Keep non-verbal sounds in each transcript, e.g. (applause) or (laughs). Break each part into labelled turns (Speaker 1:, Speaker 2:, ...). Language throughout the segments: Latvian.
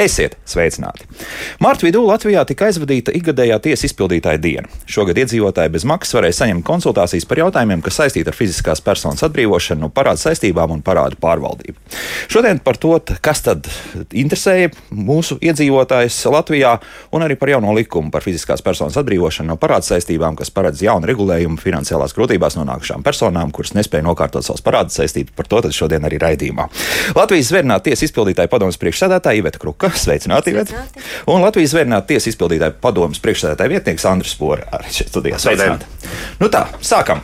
Speaker 1: Esiet sveicināti! Marta vidū Latvijā tika aizvadīta ikgadējā tiesas izpildītāja diena. Šogad iedzīvotāji bez maksas varēja saņemt konsultācijas par jautājumiem, kas saistīti ar fiziskās personas atbrīvošanu no parādu saistībām un parādu pārvaldību. Šodien par to, kas tad interesēja mūsu iedzīvotājus Latvijā, un arī par jauno likumu par fiziskās personas atbrīvošanu no parādu saistībām, kas paredz jaunu regulējumu finansiālās grūtībās nonākušām personām, kuras nespēja nokārtot savas parādu saistības. Par to šodien arī raidījumā. Latvijas Zvērnāta tiesas izpildītāja padomus priekšsēdētāja Iveta Kruka. (laughs) Sveicināti, Iveta! Un Latvijas Zvērnāta tiesas izpildītāja padomus priekšsēdētāja vietnieks Andris Spore arī šeit studijā. Sveicināti! Nu tā, sākam!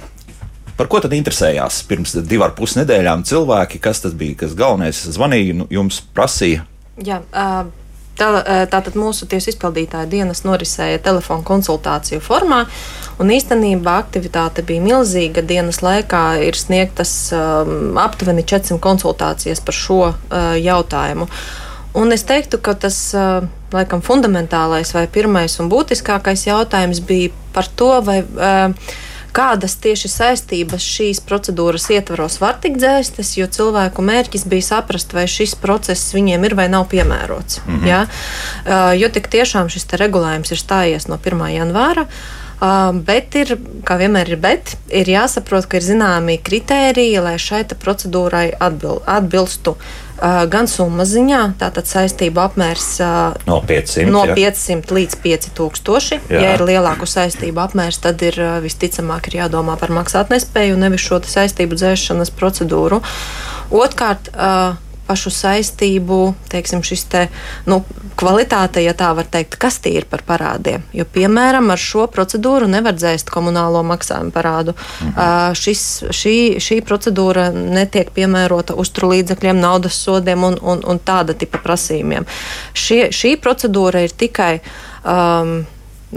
Speaker 1: Par ko tad interesējās pirms divām pus nedēļām cilvēki? Kas tas bija? Kas galvenais zvanīja, nu, jums prasīja?
Speaker 2: Jā, uh... Tā, tātad mūsu tiesas izpildītāja dienas norisēja telefonu konsultāciju formā, un īstenībā aktivitāte bija milzīga. Dienas laikā ir sniegtas um, aptuveni 400 konsultācijas par šo uh, jautājumu. Un es teiktu, ka tas laikam fundamentālais vai pirmais un būtiskākais jautājums bija par to, vai kādas tieši saistības šīs procedūras ietvaros var tikt dzēstas, jo cilvēku mērķis bija saprast, vai šis process viņiem ir vai nav piemērots. Mm -hmm. ja? jo tik tiešām šis regulējums ir stājies no 1. janvāra. Uh, bet ir, kā vienmēr ir, bet ir jāsaprot, ka ir zināmi kritēriji, lai šai procedūrai atbil, atbilstu. Uh, gan summas ziņā, tātad saistību apmērs
Speaker 1: uh, no 500,
Speaker 2: no 500 jā. līdz 5000. Jā. Ja ir lielāku saistību apmērs, tad ir uh, visticamāk ir jādomā par maksātnespēju, nevis šo saistību dzēšanas procedūru. Otrkārt, pašu saistību, teiksim, šis te, nu, kvalitāte, ja tā var teikt, kas tie ir par parādiem. Jo, piemēram, ar šo procedūru nevar dzēst komunālo maksājumu parādu. Mhm. Uh, šis, šī, šī procedūra netiek piemērota uzturlīdzekļiem, naudas sodiem un, un, un tāda tipa prasījumiem. Šie, šī procedūra ir tikai. Um,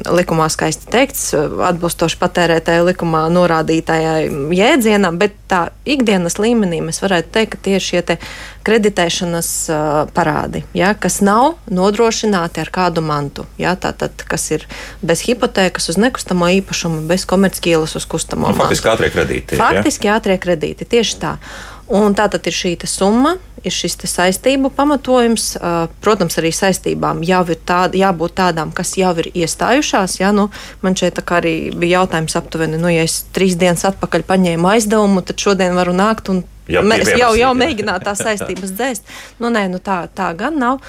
Speaker 2: likumā skaisti teikts, atbilstoši patērētāja likumā norādītajai jēdzienam, bet tā ikdienas līmenī mēs varētu teikt, ka tie ir šie kreditēšanas uh, parādi, ja, kas nav nodrošināti ar kādu mantu. Ja, tātad, kas ir bez hipotēkas uz nekustamo īpašumu, bez komercīlas uz kustamo.
Speaker 1: Nu, faktiski ātrie kredīti.
Speaker 2: Faktiski ja? ātrie kredīti, tieši tā. Un tā tad ir šī summa, ir šis saistību pamatojums. Protams, arī saistībām jau ir tād, jābūt tādām, kas jau ir iestājušās. Ja? Nu, man šeit arī bija jautājums aptuveni, nu, ja es trīs dienas atpakaļ paņēmu aizdevumu, tad šodien varu nākt un jau, jau, jau mēģināt tās saistības dzēst. Nu, nē, nu, tā, tā gan nav.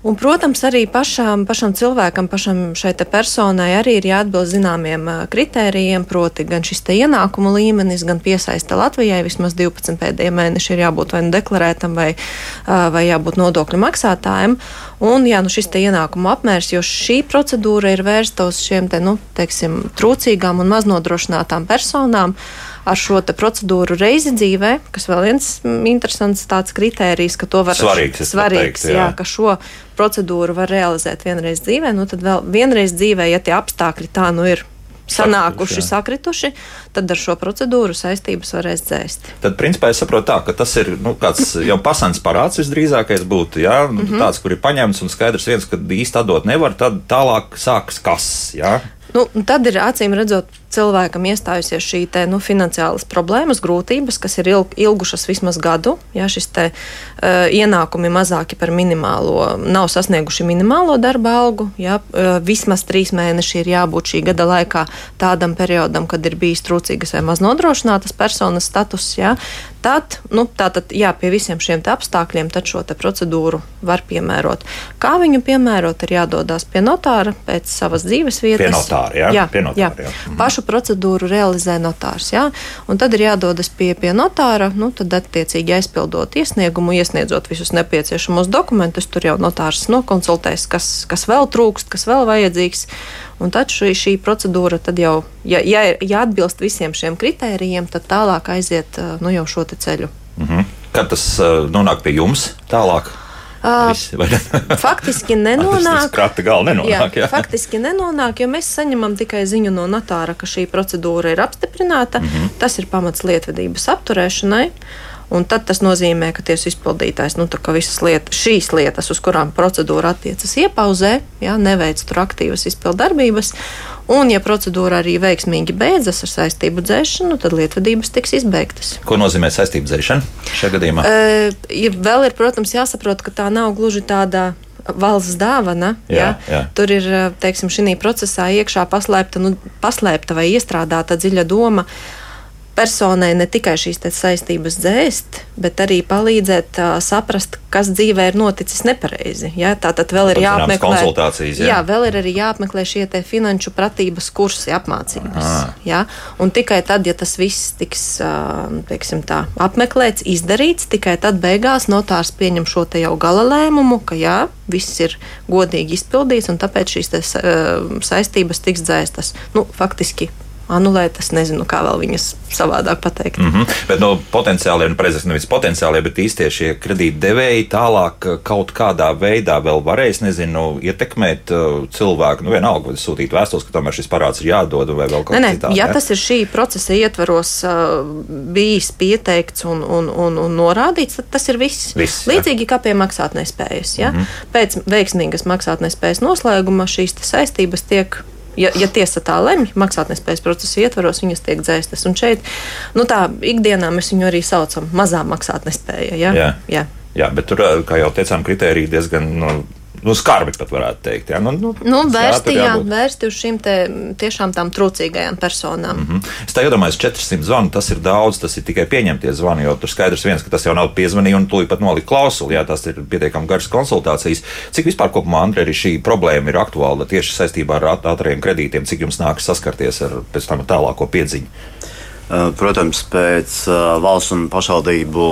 Speaker 2: Un, protams, arī pašam, pašam cilvēkam, pašam šai personai arī ir jāatbilst zināmiem kritērijiem, proti, gan šis ienākumu līmenis, gan piesaista Latvijai vismaz 12 pēdējie mēneši ir jābūt vai nu deklarētam, vai, vai jābūt nodokļu maksātājiem. Un jā, nu šis ienākumu apmērs, jo šī procedūra ir vērsta uz šiem te, nu, teiksim, trūcīgām un maznodrošinātām personām ar šo procedūru reizi dzīvē, kas vēl viens interesants tāds kritērijs, ka to var
Speaker 1: svarīgs,
Speaker 2: svarīgs pateikt, jā. Jā, ka šo procedūru var realizēt vienreiz dzīvē, nu tad vēl vienreiz dzīvē, ja tie apstākļi tā nu ir sanākuši, sakrituši, tad ar šo procedūru saistības varēs dzēst.
Speaker 1: Tad, principā, es saprotu tā, ka tas ir nu, jau pasens parāds visdrīzākais būtu, jā, nu, mm -hmm. tāds, kur ir paņemts un skaidrs viens, ka īsti atdot nevar, tad tālāk sākas kas, jā?
Speaker 2: Nu, tad ir acīm redzot, cilvēkam iestājusies šī te, nu, finansiālas problēmas, grūtības, kas ir ilg, ilgušas vismaz gadu. Ja šis te, uh, ienākumi mazāki par minimālo, nav sasnieguši minimālo darba algu. Ja, uh, vismaz trīs mēneši ir jābūt šī gada laikā tādam periodam, kad ir bijis trūcīgas vai maz nodrošinātas personas status. Ja, tad, nu, tātad, jā, pie visiem šiem apstākļiem šo procedūru var piemērot. Kā viņu piemērot, ir jādodas pie notāra pēc savas dzīves vietas.
Speaker 1: Pie notāra, jā,
Speaker 2: jā,
Speaker 1: pie notāra,
Speaker 2: jā. jā. Mhm. Pašu procedūru realizē notārs. Jā, un tad ir jādodas pie, pie notāra, nu, tad attiecīgi aizpildot iesniegumu, iesniedzot visus nepieciešamos dokumentus. Tur jau notārs nokonsultēs, kas, kas vēl trūkst, kas vēl vajadzīgs. Un tad šī, šī procedūra tad jau, ja, ja, ja atbilst visiem šiem kritērijiem, tad tālāk aiziet nu, jau šo ceļu.
Speaker 1: -hmm. Kad tas uh, nonāk pie jums tālāk?
Speaker 2: Visi, (laughs) faktiski nenonāk.
Speaker 1: Krata gala nenonāk. Jā, jā.
Speaker 2: Faktiski nenonāk, jo mēs saņemam tikai ziņu no notāra, ka šī procedūra ir apstiprināta. Mm -hmm. Tas ir pamats lietvedības apturēšanai. Un tad tas nozīmē, ka tiesas izpildītājs nu, visas lietas, šīs lietas, uz kurām procedūra attiecas, iepauzē, jā, neveic tur aktīvas izpildarbības. Un, ja procedūra arī veiksmīgi beidzas ar saistību dzēšanu, tad lietvedības tiks izbeigtas.
Speaker 1: Ko nozīmē saistību dzēšana šajā gadījumā?
Speaker 2: Uh, ja vēl ir, protams, jāsaprot, ka tā nav gluži tāda valsts dāvana. Jā, ja? jā. Tur ir teiksim, šī procesā iekšā paslēpta, nu, paslēpta vai iestrādāta dziļa doma. Uh, personai ne tikai šīs saistības dzēst, bet arī palīdzēt uh, saprast, kas dzīvē ir noticis nepareizi. Ja? Tā tad vēl ir jāapmeklē
Speaker 1: konsultācijas.
Speaker 2: Jā. jā, vēl ir arī jāapmeklē šie finanšu pratības kursi, apmācības. Ja? Un tikai tad, ja tas viss tiks teiksim, tā, apmeklēts, izdarīts, tikai tad beigās notārs pieņem šo te jau gala lēmumu, ka jā, viss ir godīgi izpildīts un tāpēc šīs te, saistības tiks dzēstas. Nu, faktiski anulēt. Es nezinu, kā vēl viņas savādāk pateikt.
Speaker 1: Mm -hmm. Bet no potenciāliem, nu, precīzi nevis potenciālie, bet īstie šie kredītdevēji tālāk eh, kaut kādā veidā vēl varēs, nezinu, ietekmēt uh, cilvēku. Nu, vienalga, vai sūtīt vēstules, ka tomēr šis parāds ir jādod vai vēl kaut kas
Speaker 2: tāds. Ja ne? tas ir šī procesa ietvaros uh, bijis pieteikts un, un, un, un norādīts, tad tas ir viss. viss Līdzīgi jā. kā pie maksātnespējas. Ja? Mm -hmm. Pēc veiksmīgas maksātnespējas noslēguma šīs saistības tiek ja, ja tiesa tā lemj, maksātnespējas procesa ietvaros, viņas tiek dzēstas. Un šeit, nu tā, ikdienā mēs viņu arī saucam mazā maksātnespēja. Ja?
Speaker 1: Jā. Jā. Jā, bet tur, kā jau teicām, kritērija diezgan nu, nu, skarbi pat varētu teikt. Ja? Nu,
Speaker 2: nu, nu, vērsti, jā, vērsti uz šīm tiešām tām trūcīgajām personām. Mm
Speaker 1: -hmm. Es tā iedomājos, 400 zvanu, tas ir daudz, tas ir tikai pieņemtie zvani, jo tur skaidrs viens, ka tas jau nav piezvanīja un tūlīt pat nolika klausuli. Jā, tas ir pietiekami garas konsultācijas. Cik vispār kopumā, Andrei, arī šī problēma ir aktuāla tieši saistībā ar ātriem kredītiem, cik jums nākas saskarties ar pēc tam tālāko piedziņu?
Speaker 3: Eh, protams, pēc eh, valsts un pašvaldību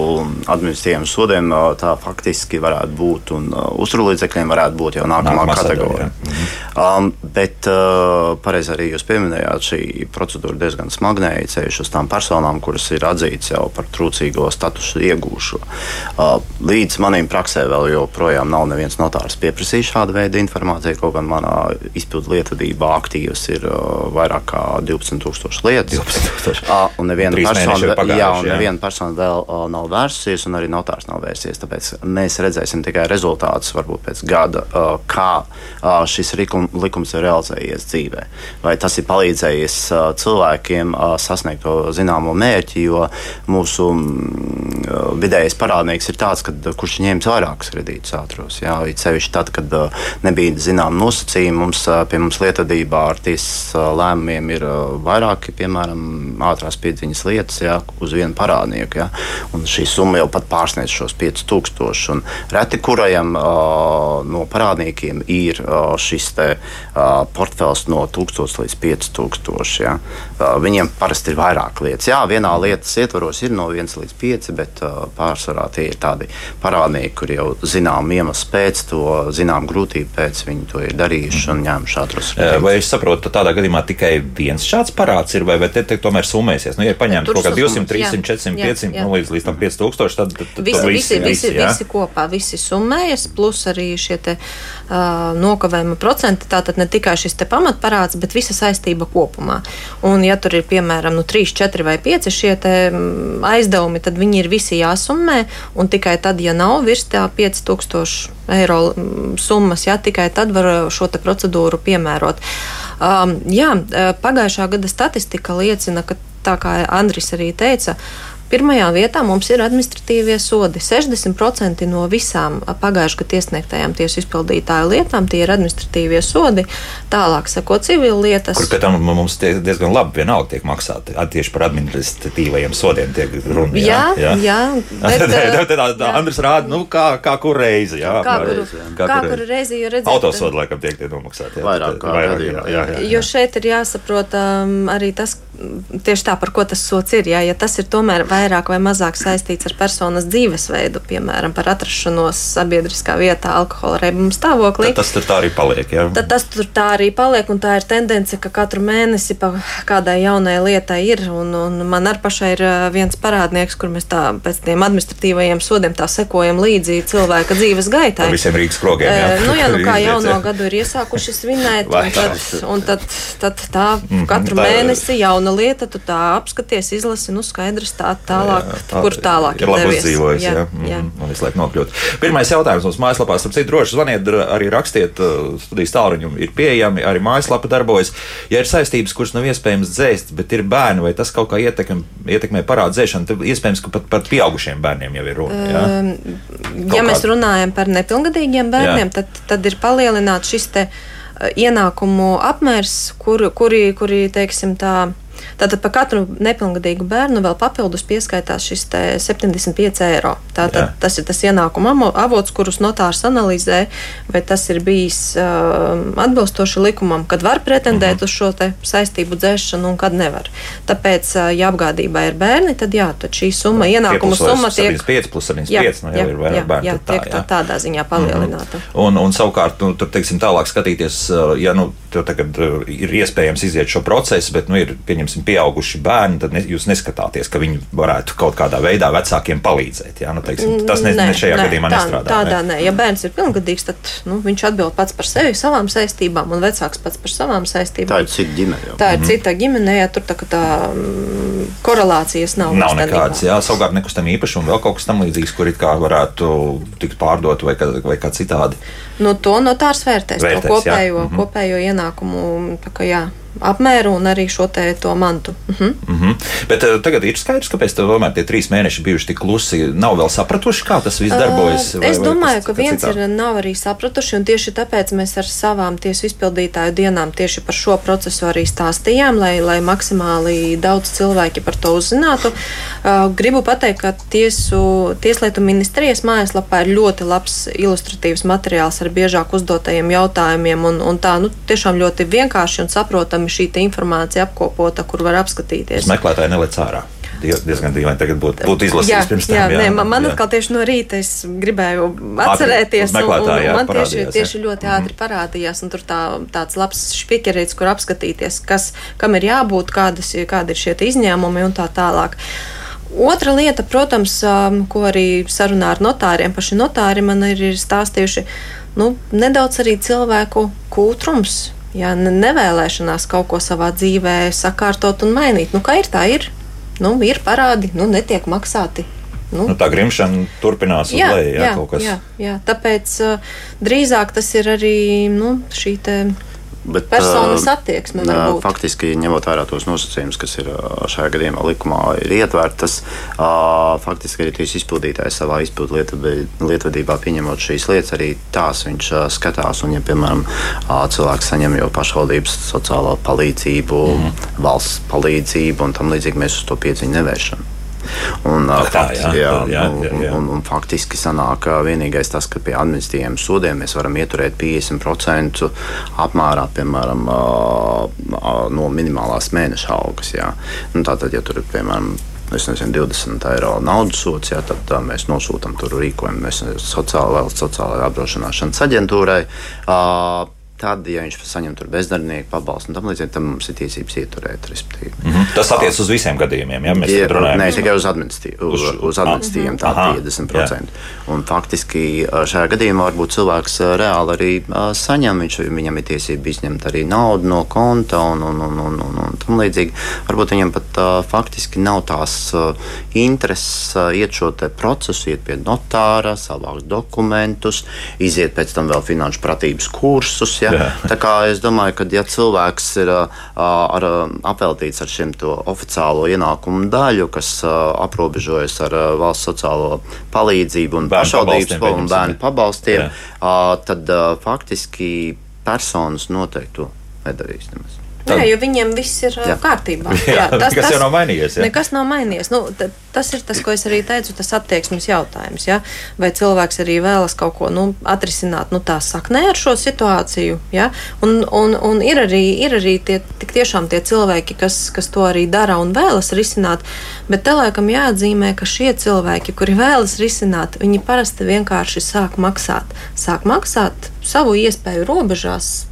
Speaker 3: administratīviem sodiem eh, tā faktiski varētu būt, un uzturlīdzekļiem varētu būt jau nākamā, nākamā kategorija. Mhm. Um, bet pareizi arī jūs pieminējāt, šī procedūra diezgan smagnēja ceļš uz tām personām, kuras ir atzītas jau par trūcīgo statusu iegūšo. Uh, līdz manim praksē vēl joprojām nav neviens notārs pieprasījis šādu veidu informāciju, kaut gan manā izpildu lietvedībā aktīvas ir uh, vairāk kā 12,000 lietas. 12 000 un neviena persona, jā, un neviena persona vēl uh, nav vērsusies, un arī notārs nav vērsies. Tāpēc mēs redzēsim tikai rezultātus varbūt pēc gada, uh, kā uh, šis rikum, likums ir realizējies dzīvē. Vai tas ir palīdzējis uh, cilvēkiem uh, sasniegt to zināmo mērķi, jo mūsu mm, vidējais parādnieks ir tāds, ka kurš ņēmis vairākus kredītus ātros. Jā, sevišķi tad, kad uh, nebija zinām nosacījumi, mums uh, pie mums lietvedībā ar tiesas uh, lēmumiem ir uh, vairāki, piemēram, ātrās piedziņas lietas jā, uz vienu parādnieku. Jā. Un šī summa jau pat pārsniedz šos 5000. Reti kurajam uh, no parādniekiem ir uh, šis te, uh, portfels no 1000 līdz 5000. Jā. Uh, viņiem parasti ir vairāk lietas. Jā, vienā lietas ietvaros ir no 1 līdz 5, bet uh, pārsvarā tie ir tādi parādnieki, kur jau zinām iemeslu pēc to, zinām grūtību pēc viņi to ir darījuši un ņēmuši ātros.
Speaker 1: Vai es saprotu, ka tādā gadījumā tikai viens šāds parāds ir, vai, vai te, te tomēr summēsies? Beigsies. Nu, ja paņemt kaut kā 200, 300, 400, jā, 500 jā. Nu, līdz, līdz tam 5000, tad, tad, tad
Speaker 2: visi, visi, visi, visi, visi kopā, visi summējas, plus arī šie te, uh, nokavējuma procenti. Tātad ne tikai šis pamatparāds, bet visa saistība kopumā. Un, ja tur ir piemēram nu, 3, 4 vai 5 šie aizdevumi, tad viņi ir visi jāsummē. Un tikai tad, ja nav virs tā 5000 eiro summas, jā, tikai tad var šo procedūru piemērot. Um, jā, pagājušā gada statistika liecina, ka tā kā Andris arī teica, Pirmajā vietā mums ir administratīvie sodi. 60% no visām pagājušajā gadā iesniegtajām tiesu izpildītāju lietām tie ir administratīvie sodi. Tālāk seko civil lietas.
Speaker 1: Kur tam mums diezgan labi vienalga tiek maksāti. Tieši par administratīvajiem sodiem tiek runa.
Speaker 2: Jā, jā. jā (laughs) bet,
Speaker 1: tā, tā, Andris rāda, nu, kā, kā kur reizi. Jā,
Speaker 2: kā, kur, kā, kā kur reizi, jo redzēt.
Speaker 1: Autosodi laikam tiek tie nomaksāti.
Speaker 3: Jā, vairāk kā vairāk, jā, jā, jā,
Speaker 2: jā. Jo šeit ir jāsaprot um, arī tas, tieši tā, par ko tas sots ir. Jā, ja tas ir tomēr vairāk vai mazāk saistīts ar personas dzīvesveidu, piemēram, par atrašanos sabiedriskā vietā, alkohola reibuma stāvoklī.
Speaker 1: Tad tas tur tā arī paliek. Jā.
Speaker 2: Tad tas tur tā arī paliek, un tā ir tendence, ka katru mēnesi pa kādai jaunai lietai ir. Un, un man ar pašai ir viens parādnieks, kur mēs tā pēc tiem administratīvajiem sodiem tā sekojam līdzi cilvēka dzīves gaitai.
Speaker 1: Ar visiem Rīgas krogiem. Jā,
Speaker 2: e, nu, jā nu, kā (laughs) jauno gadu ir iesākuši svinēt, un tad, un tad, tad tā mm -hmm, katru tā mēnesi jauna lieta, tu tā apskaties, izlasi, nu skaidrs tā tālāk, jā, tā, kur tālāk
Speaker 1: ir labi uzdzīvojis. Jā, jā. jā. Un visu laiku nokļūt. Pirmais jautājums mums mājaslapā, starp citu, droši zvaniet, arī rakstiet, studijas tālruņi ir pieejami, arī mājaslapa darbojas. Ja ir saistības, kuras nav iespējams dzēst, bet ir bērni, vai tas kaut kā ietekmē, ietekmē parādu dzēšanu, tad iespējams, ka pat par pieaugušiem bērniem jau ir runa. Jā? Um,
Speaker 2: ja mēs runājam par nepilngadīgiem bērniem, tad, tad ir palielināts šis te ienākumu apmērs, kur, kuri, kuri, teiksim, tā Tātad par katru nepilngadīgu bērnu vēl papildus pieskaitās šis 75 eiro. Tātad Jā. tas ir tas ienākuma avots, kurus notārs analizē, vai tas ir bijis uh, atbilstoši likumam, kad var pretendēt uh mhm. -huh. uz šo saistību dzēšanu un kad nevar. Tāpēc, uh, ja apgādībā ir bērni, tad jā, tad šī summa, jā, ienākuma summa tiek
Speaker 1: 5 plus 75, jā, nu jau jā, ir vairāk bērnu.
Speaker 2: Jā, tā, tiek jā. tādā ziņā palielināta. Uh
Speaker 1: -huh. un, un savukārt, nu, tur, teiksim, tālāk skatīties, uh, ja nu, tagad uh, ir iespējams iziet šo procesu, bet, nu, ir, pieņemsim, pieauguši bērni, tad ne, jūs neskatāties, ka viņi varētu kaut kādā veidā vecākiem palīdzēt. Jā? Nu, teiksim, tas ne, nē, ne šajā nē, gadījumā tā, nestrādā.
Speaker 2: Tādā nē. nē. Ja bērns ir pilngadīgs, tad nu, viņš atbild pats par sevi, savām saistībām, un vecāks pats par savām saistībām.
Speaker 3: Tā ir cita ģimene. Jau.
Speaker 2: Tā ir mm -hmm. cita ģimene, ja tur tā, tā mm, korelācijas nav.
Speaker 1: Nav nekādas, jā, savukārt nekustamā īpašuma vēl kaut kas tam līdzīgs, kur it kā varētu tikt pārdot vai kā, vai kā citādi.
Speaker 2: Nu, to notārs vērtēs, vērtēs to kopējo, mm -hmm. kopējo ienākumu. Kā, jā, apmēru un arī šo te to mantu. Uh -huh.
Speaker 1: Uh -huh. Bet uh, tagad ir skaidrs, kāpēc tomēr tie trīs mēneši bijuši tik klusi. Nav vēl sapratuši, kā tas viss darbojas.
Speaker 2: Uh, vai, es domāju, vai ka viens citā? ir nav arī sapratuši, un tieši tāpēc mēs ar savām tiesu izpildītāju dienām tieši par šo procesu arī stāstījām, lai, lai maksimāli daudz cilvēki par to uzzinātu. Uh, gribu pateikt, ka tiesu, Tieslietu ministrijas mājaslapā ir ļoti labs ilustratīvs materiāls ar biežāk uzdotajiem jautājumiem, un, un tā nu, tiešām ļoti vienkārši un saprotami šī informācija apkopota, kur var apskatīties.
Speaker 1: Meklētāji nelec ārā diezgan dīvaini tagad būtu būt izlasījis pirms tam.
Speaker 2: Jā, jā, nē, man, man jā. atkal tieši no rīta es gribēju atcerēties,
Speaker 1: un, un, un
Speaker 2: jā, man tieši, tieši ļoti ātri mm. parādījās, un tur tā, tāds labs špikerīts, kur apskatīties, kas, kam ir jābūt, kādas, kādi ir šie izņēmumi un tā tālāk. Otra lieta, protams, um, ko arī sarunā ar notāriem, paši notāri man ir, ir stāstījuši, nu, nedaudz arī cilvēku kūtrums ja nevēlēšanās kaut ko savā dzīvē sakārtot un mainīt. Nu, kā ir tā, ir, nu, ir parādi, nu, netiek maksāti.
Speaker 1: Nu, nu, tā grimšana turpinās uz leju. Jā, jā,
Speaker 2: jā, jā, tāpēc uh, drīzāk tas ir arī nu, šī Bet, personas attieksme.
Speaker 3: Uh, faktiski, ņemot vērā tos nosacījumus, kas ir šajā gadījumā likumā, ir ietvērtas, faktiski arī tīs izpildītājs savā izpildu lietvedībā pieņemot šīs lietas, arī tās viņš skatās. Un, ja, piemēram, cilvēks saņem jau pašvaldības sociālo palīdzību, mm. valsts palīdzību un tam līdzīgi, mēs uz to piedziņu nevēršam. Un, tā, faktiski, jā, jā, jā, jā, jā. Un, un, un faktiski sanāk vienīgais tas, ka pie administratīviem sodiem mēs varam ieturēt 50% apmērā, piemēram, no minimālās mēneša algas. Nu, tātad, ja tur ir piemēram es nezinu, 20 eiro naudas sots, jā, tad tā, mēs nosūtām tur rīkojumu sociālajai valsts sociālajai apdrošināšanas aģentūrai. Uh, Tad, ja viņš saņem bezdarbnieku pabalstu tam līdzīgi, tad mums ir tiesības ieturēt.
Speaker 1: Mm -hmm. Tas attiecas uz visiem gadījumiem, ja mēs
Speaker 3: ja, runājam. Nē, tikai uz administratīviem tā Aha, 50%. Jā. Un faktiski šajā gadījumā varbūt cilvēks reāli arī saņem, viņš, viņam ir tiesība izņemt arī naudu no konta un, un, un, un, un, un tam līdzīgi. Varbūt viņam pat uh, faktiski nav tās uh, intereses uh, iet šo procesu, iet pie notāra, savākt dokumentus, iziet pēc tam vēl finanšu pratības kursus. Ja, Ja? Tā kā es domāju, ka ja cilvēks ir ar, apveltīts ar šim oficiālo ienākumu daļu, kas aprobežojas ar valsts sociālo palīdzību un pašvaldības un bērnu pabalstiem, Jā. tad faktiski personas noteikti to nedarīs. Nemaz.
Speaker 2: Tad... Jā, jo viņiem viss ir jā. kārtībā. (laughs)
Speaker 1: Jā, jā, tas, tas jau nav mainījies. Jā.
Speaker 2: Nekas nav mainījies. Nu, tas ir tas, ko es arī teicu, tas attieksmes jautājums. Ja? Vai cilvēks arī vēlas kaut ko nu, atrisināt nu, tā saknē ar šo situāciju? Ja? Un, un, un ir arī, ir arī tie, tiešām tie cilvēki, kas, kas to arī dara un vēlas risināt. Bet te laikam jāatzīmē, ka šie cilvēki, kuri vēlas risināt, viņi parasti vienkārši sāk maksāt. Sāk maksāt savu iespēju robežās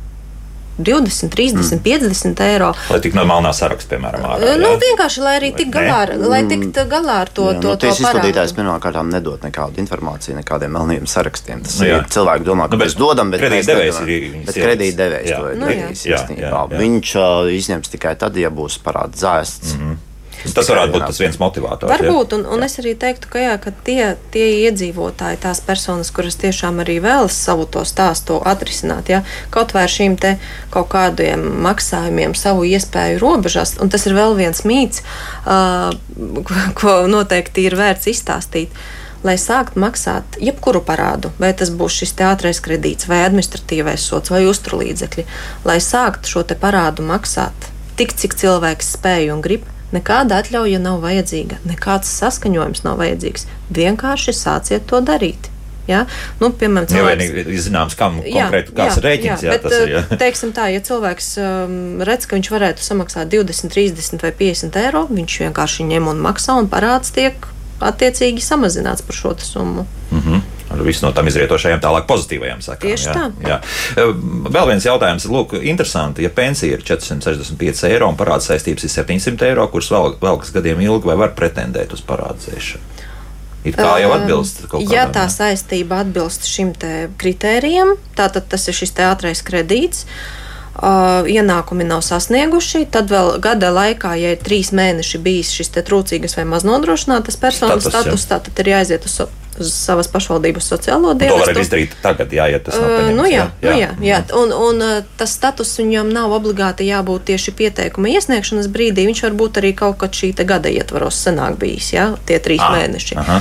Speaker 2: 20, 30, mm. 50 eiro.
Speaker 1: Lai tik no melnā saraksta, piemēram, ārā.
Speaker 2: Nu, vienkārši, lai arī tik galā, ar, lai tikt galā ar to, jā, to,
Speaker 3: nu, to izpildītājs pirmkārt nedod nekādu informāciju, nekādiem melniem sarakstiem. Tas nu, jā. ir cilvēki domā, ka nu, mēs dodam, bet
Speaker 1: kredītdevējs ir.
Speaker 3: Bet kredītdevējs to ir darījis īstenībā. Viņš uh, izņems tikai tad, ja būs parāds zēsts. Mm -hmm.
Speaker 1: Tas varētu būt tas viens motivators.
Speaker 2: Varbūt, un, un es arī teiktu, ka, jā, ka tie, tie iedzīvotāji, tās personas, kuras tiešām arī vēlas savu to stāstu atrisināt, ja, kaut vai ar šīm te kaut kādiem maksājumiem, savu iespēju robežās, un tas ir vēl viens mīts, uh, ko noteikti ir vērts izstāstīt lai sāktu maksāt jebkuru parādu, vai tas būs šis teātrais kredīts, vai administratīvais sots, vai uzturlīdzekļi, lai sāktu šo parādu maksāt tik, cik cilvēks spēj un grib, Nekāda atļauja nav vajadzīga, nekāds saskaņojums nav vajadzīgs. Vienkārši sāciet to darīt. Ja? Nu, piemēram,
Speaker 1: cilvēks... Nevienīgi zināms, kam jā, konkrēti kāds jā, rēķins. Jā, jā, bet, ir, jā.
Speaker 2: Eh, teiksim tā, ja cilvēks um, redz, ka viņš varētu samaksāt 20, 30 vai 50 eiro, viņš vienkārši ņem un maksā un parāds tiek attiecīgi samazināts par šo summu.
Speaker 1: Mm -hmm ar visu no tam izrietošajām tālāk pozitīvajām sekām.
Speaker 2: Tieši jā, tā. Jā.
Speaker 1: Vēl viens jautājums, lūk, interesanti, ja pensija ir 465 eiro un parāda saistības ir 700 eiro, kuras vēl, velkas gadiem ilgi, vai var pretendēt uz parādzēšanu? It kā jau atbilst kaut kādam.
Speaker 2: Ja tā saistība atbilst šim kritērijam, tātad tas ir šis teātrais kredīts. Uh, ienākumi nav sasnieguši, tad vēl gada laikā, ja ir trīs mēneši bijis šis trūcīgas vai maznodrošinātas personas status, tad ir jāiziet uz uz savas pašvaldības sociālo dienestu.
Speaker 1: To var izdarīt tagad, jā, ja tas nav
Speaker 2: uh, nu, jā, jā. Nu, jā, jā. Un, un uh, tas status viņam nav obligāti jābūt tieši pieteikuma iesniegšanas brīdī. Viņš var būt arī kaut kad šī gada ietvaros senāk bijis, jā, tie trīs ah, mēneši. Aha.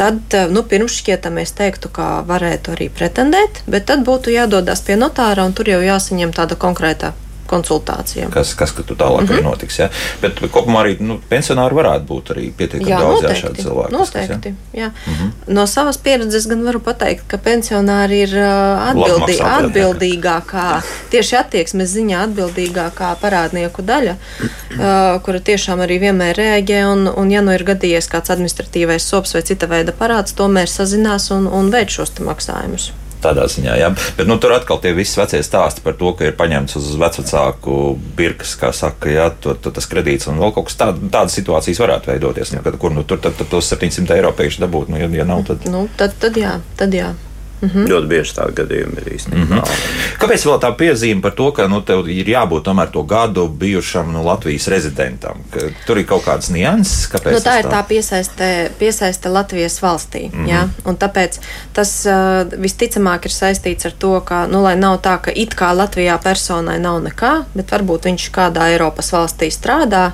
Speaker 2: Tad, nu, pirms šķietam es teiktu, ka varētu arī pretendēt, bet tad būtu jādodas pie notāra un tur jau jāsaņem tāda konkrēta konsultācijām.
Speaker 1: Kas, kas tur tālāk mm -hmm. notiks. Ja? Bet kopumā arī nu, pensionāri varētu būt arī pietiekami daudz šādu cilvēku.
Speaker 2: Noteikti. Kas, ja? mm -hmm. No savas pieredzes gan varu pateikt, ka pensionāri ir atbildī, atbildīgākā, tieši attieksmes ziņā atbildīgākā parādnieku daļa, uh, kura tiešām arī vienmēr reaģē. Un, un ja nu ir gadījies kāds administratīvais sops vai cita veida parāds, tomēr sazinās un, un veids šos maksājumus
Speaker 1: tādā ziņā. Jā. Bet nu, tur atkal tie visi vecie stāsti par to, ka ir paņemts uz vecāku birkas, kā saka, jā, to, to, tas kredīts un vēl kaut kas tāds. Tādas situācijas varētu veidoties. Nu, kad, kur nu, tur tad, tad tos 700 eiro pēkšņi dabūt? Nu, ja, ja nav, tad...
Speaker 2: Nu, tad, tad jā. Tad jā.
Speaker 3: Mm -hmm. Ļoti bieži tādi gadījumi ir īstenībā. Mm -hmm.
Speaker 1: Kāpēc vēl tā piezīme par to, ka nu, tev ir jābūt tomēr to gadu bijušam nu, Latvijas rezidentam? Ka tur ir kaut kādas nianses, kāpēc?
Speaker 2: Nu, tā ir tā piesaiste, piesaiste Latvijas valstī. Mm -hmm. ja? Un tāpēc tas uh, visticamāk ir saistīts ar to, ka, nu, lai nav tā, ka it kā Latvijā personai nav nekā, bet varbūt viņš kādā Eiropas valstī strādā,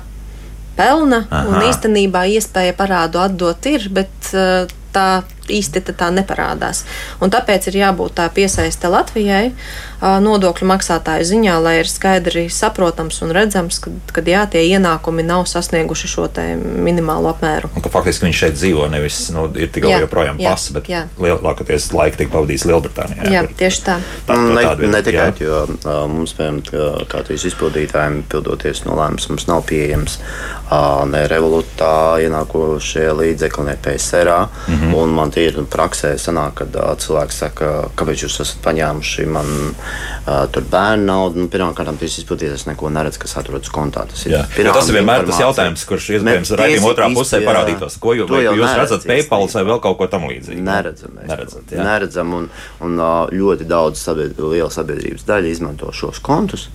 Speaker 2: pelna, Aha. un īstenībā iespēja parādu atdot ir, bet uh, tā īsti tā neparādās. Un tāpēc ir jābūt tā piesaiste Latvijai nodokļu maksātāju ziņā, lai ir skaidri saprotams un redzams, ka, kad jā, tie ienākumi nav sasnieguši šo minimālo apmēru.
Speaker 1: Un ka faktiski viņš šeit dzīvo, nevis nu, ir tikai joprojām pasa, bet jā. lielākoties laika tiek pavadījis Lielbritānijā.
Speaker 2: Jā, jā tieši tā.
Speaker 3: tā, tā ne, ne tikai, jo uh, mums, piemēram, kā tīs izpildītājiem, pildoties nolēmums, mums nav pieejams uh, ne revolūtā ienākošie līdzekļi, ne PSR. Mm -hmm ir praksē, sanāk, kad uh, cilvēks saka, kāpēc jūs esat paņēmuši man uh, tur bērnu naudu. Nu, Pirmkārt, tas izplatītājs neko neredz, kas atrodas kontā. Tas ir,
Speaker 1: pirmā, tas ir vienmēr tas jautājums, kurš iespējams raidījuma otrā pusē jā, parādītos. Ko jūs, jūs neredz, redzat, PayPal vai vēl kaut ko tam līdzīgu?
Speaker 3: Neredzam. Neredzat, jā. neredzam un, un ļoti daudz sabied, liela sabiedrības daļa izmanto šos kontus.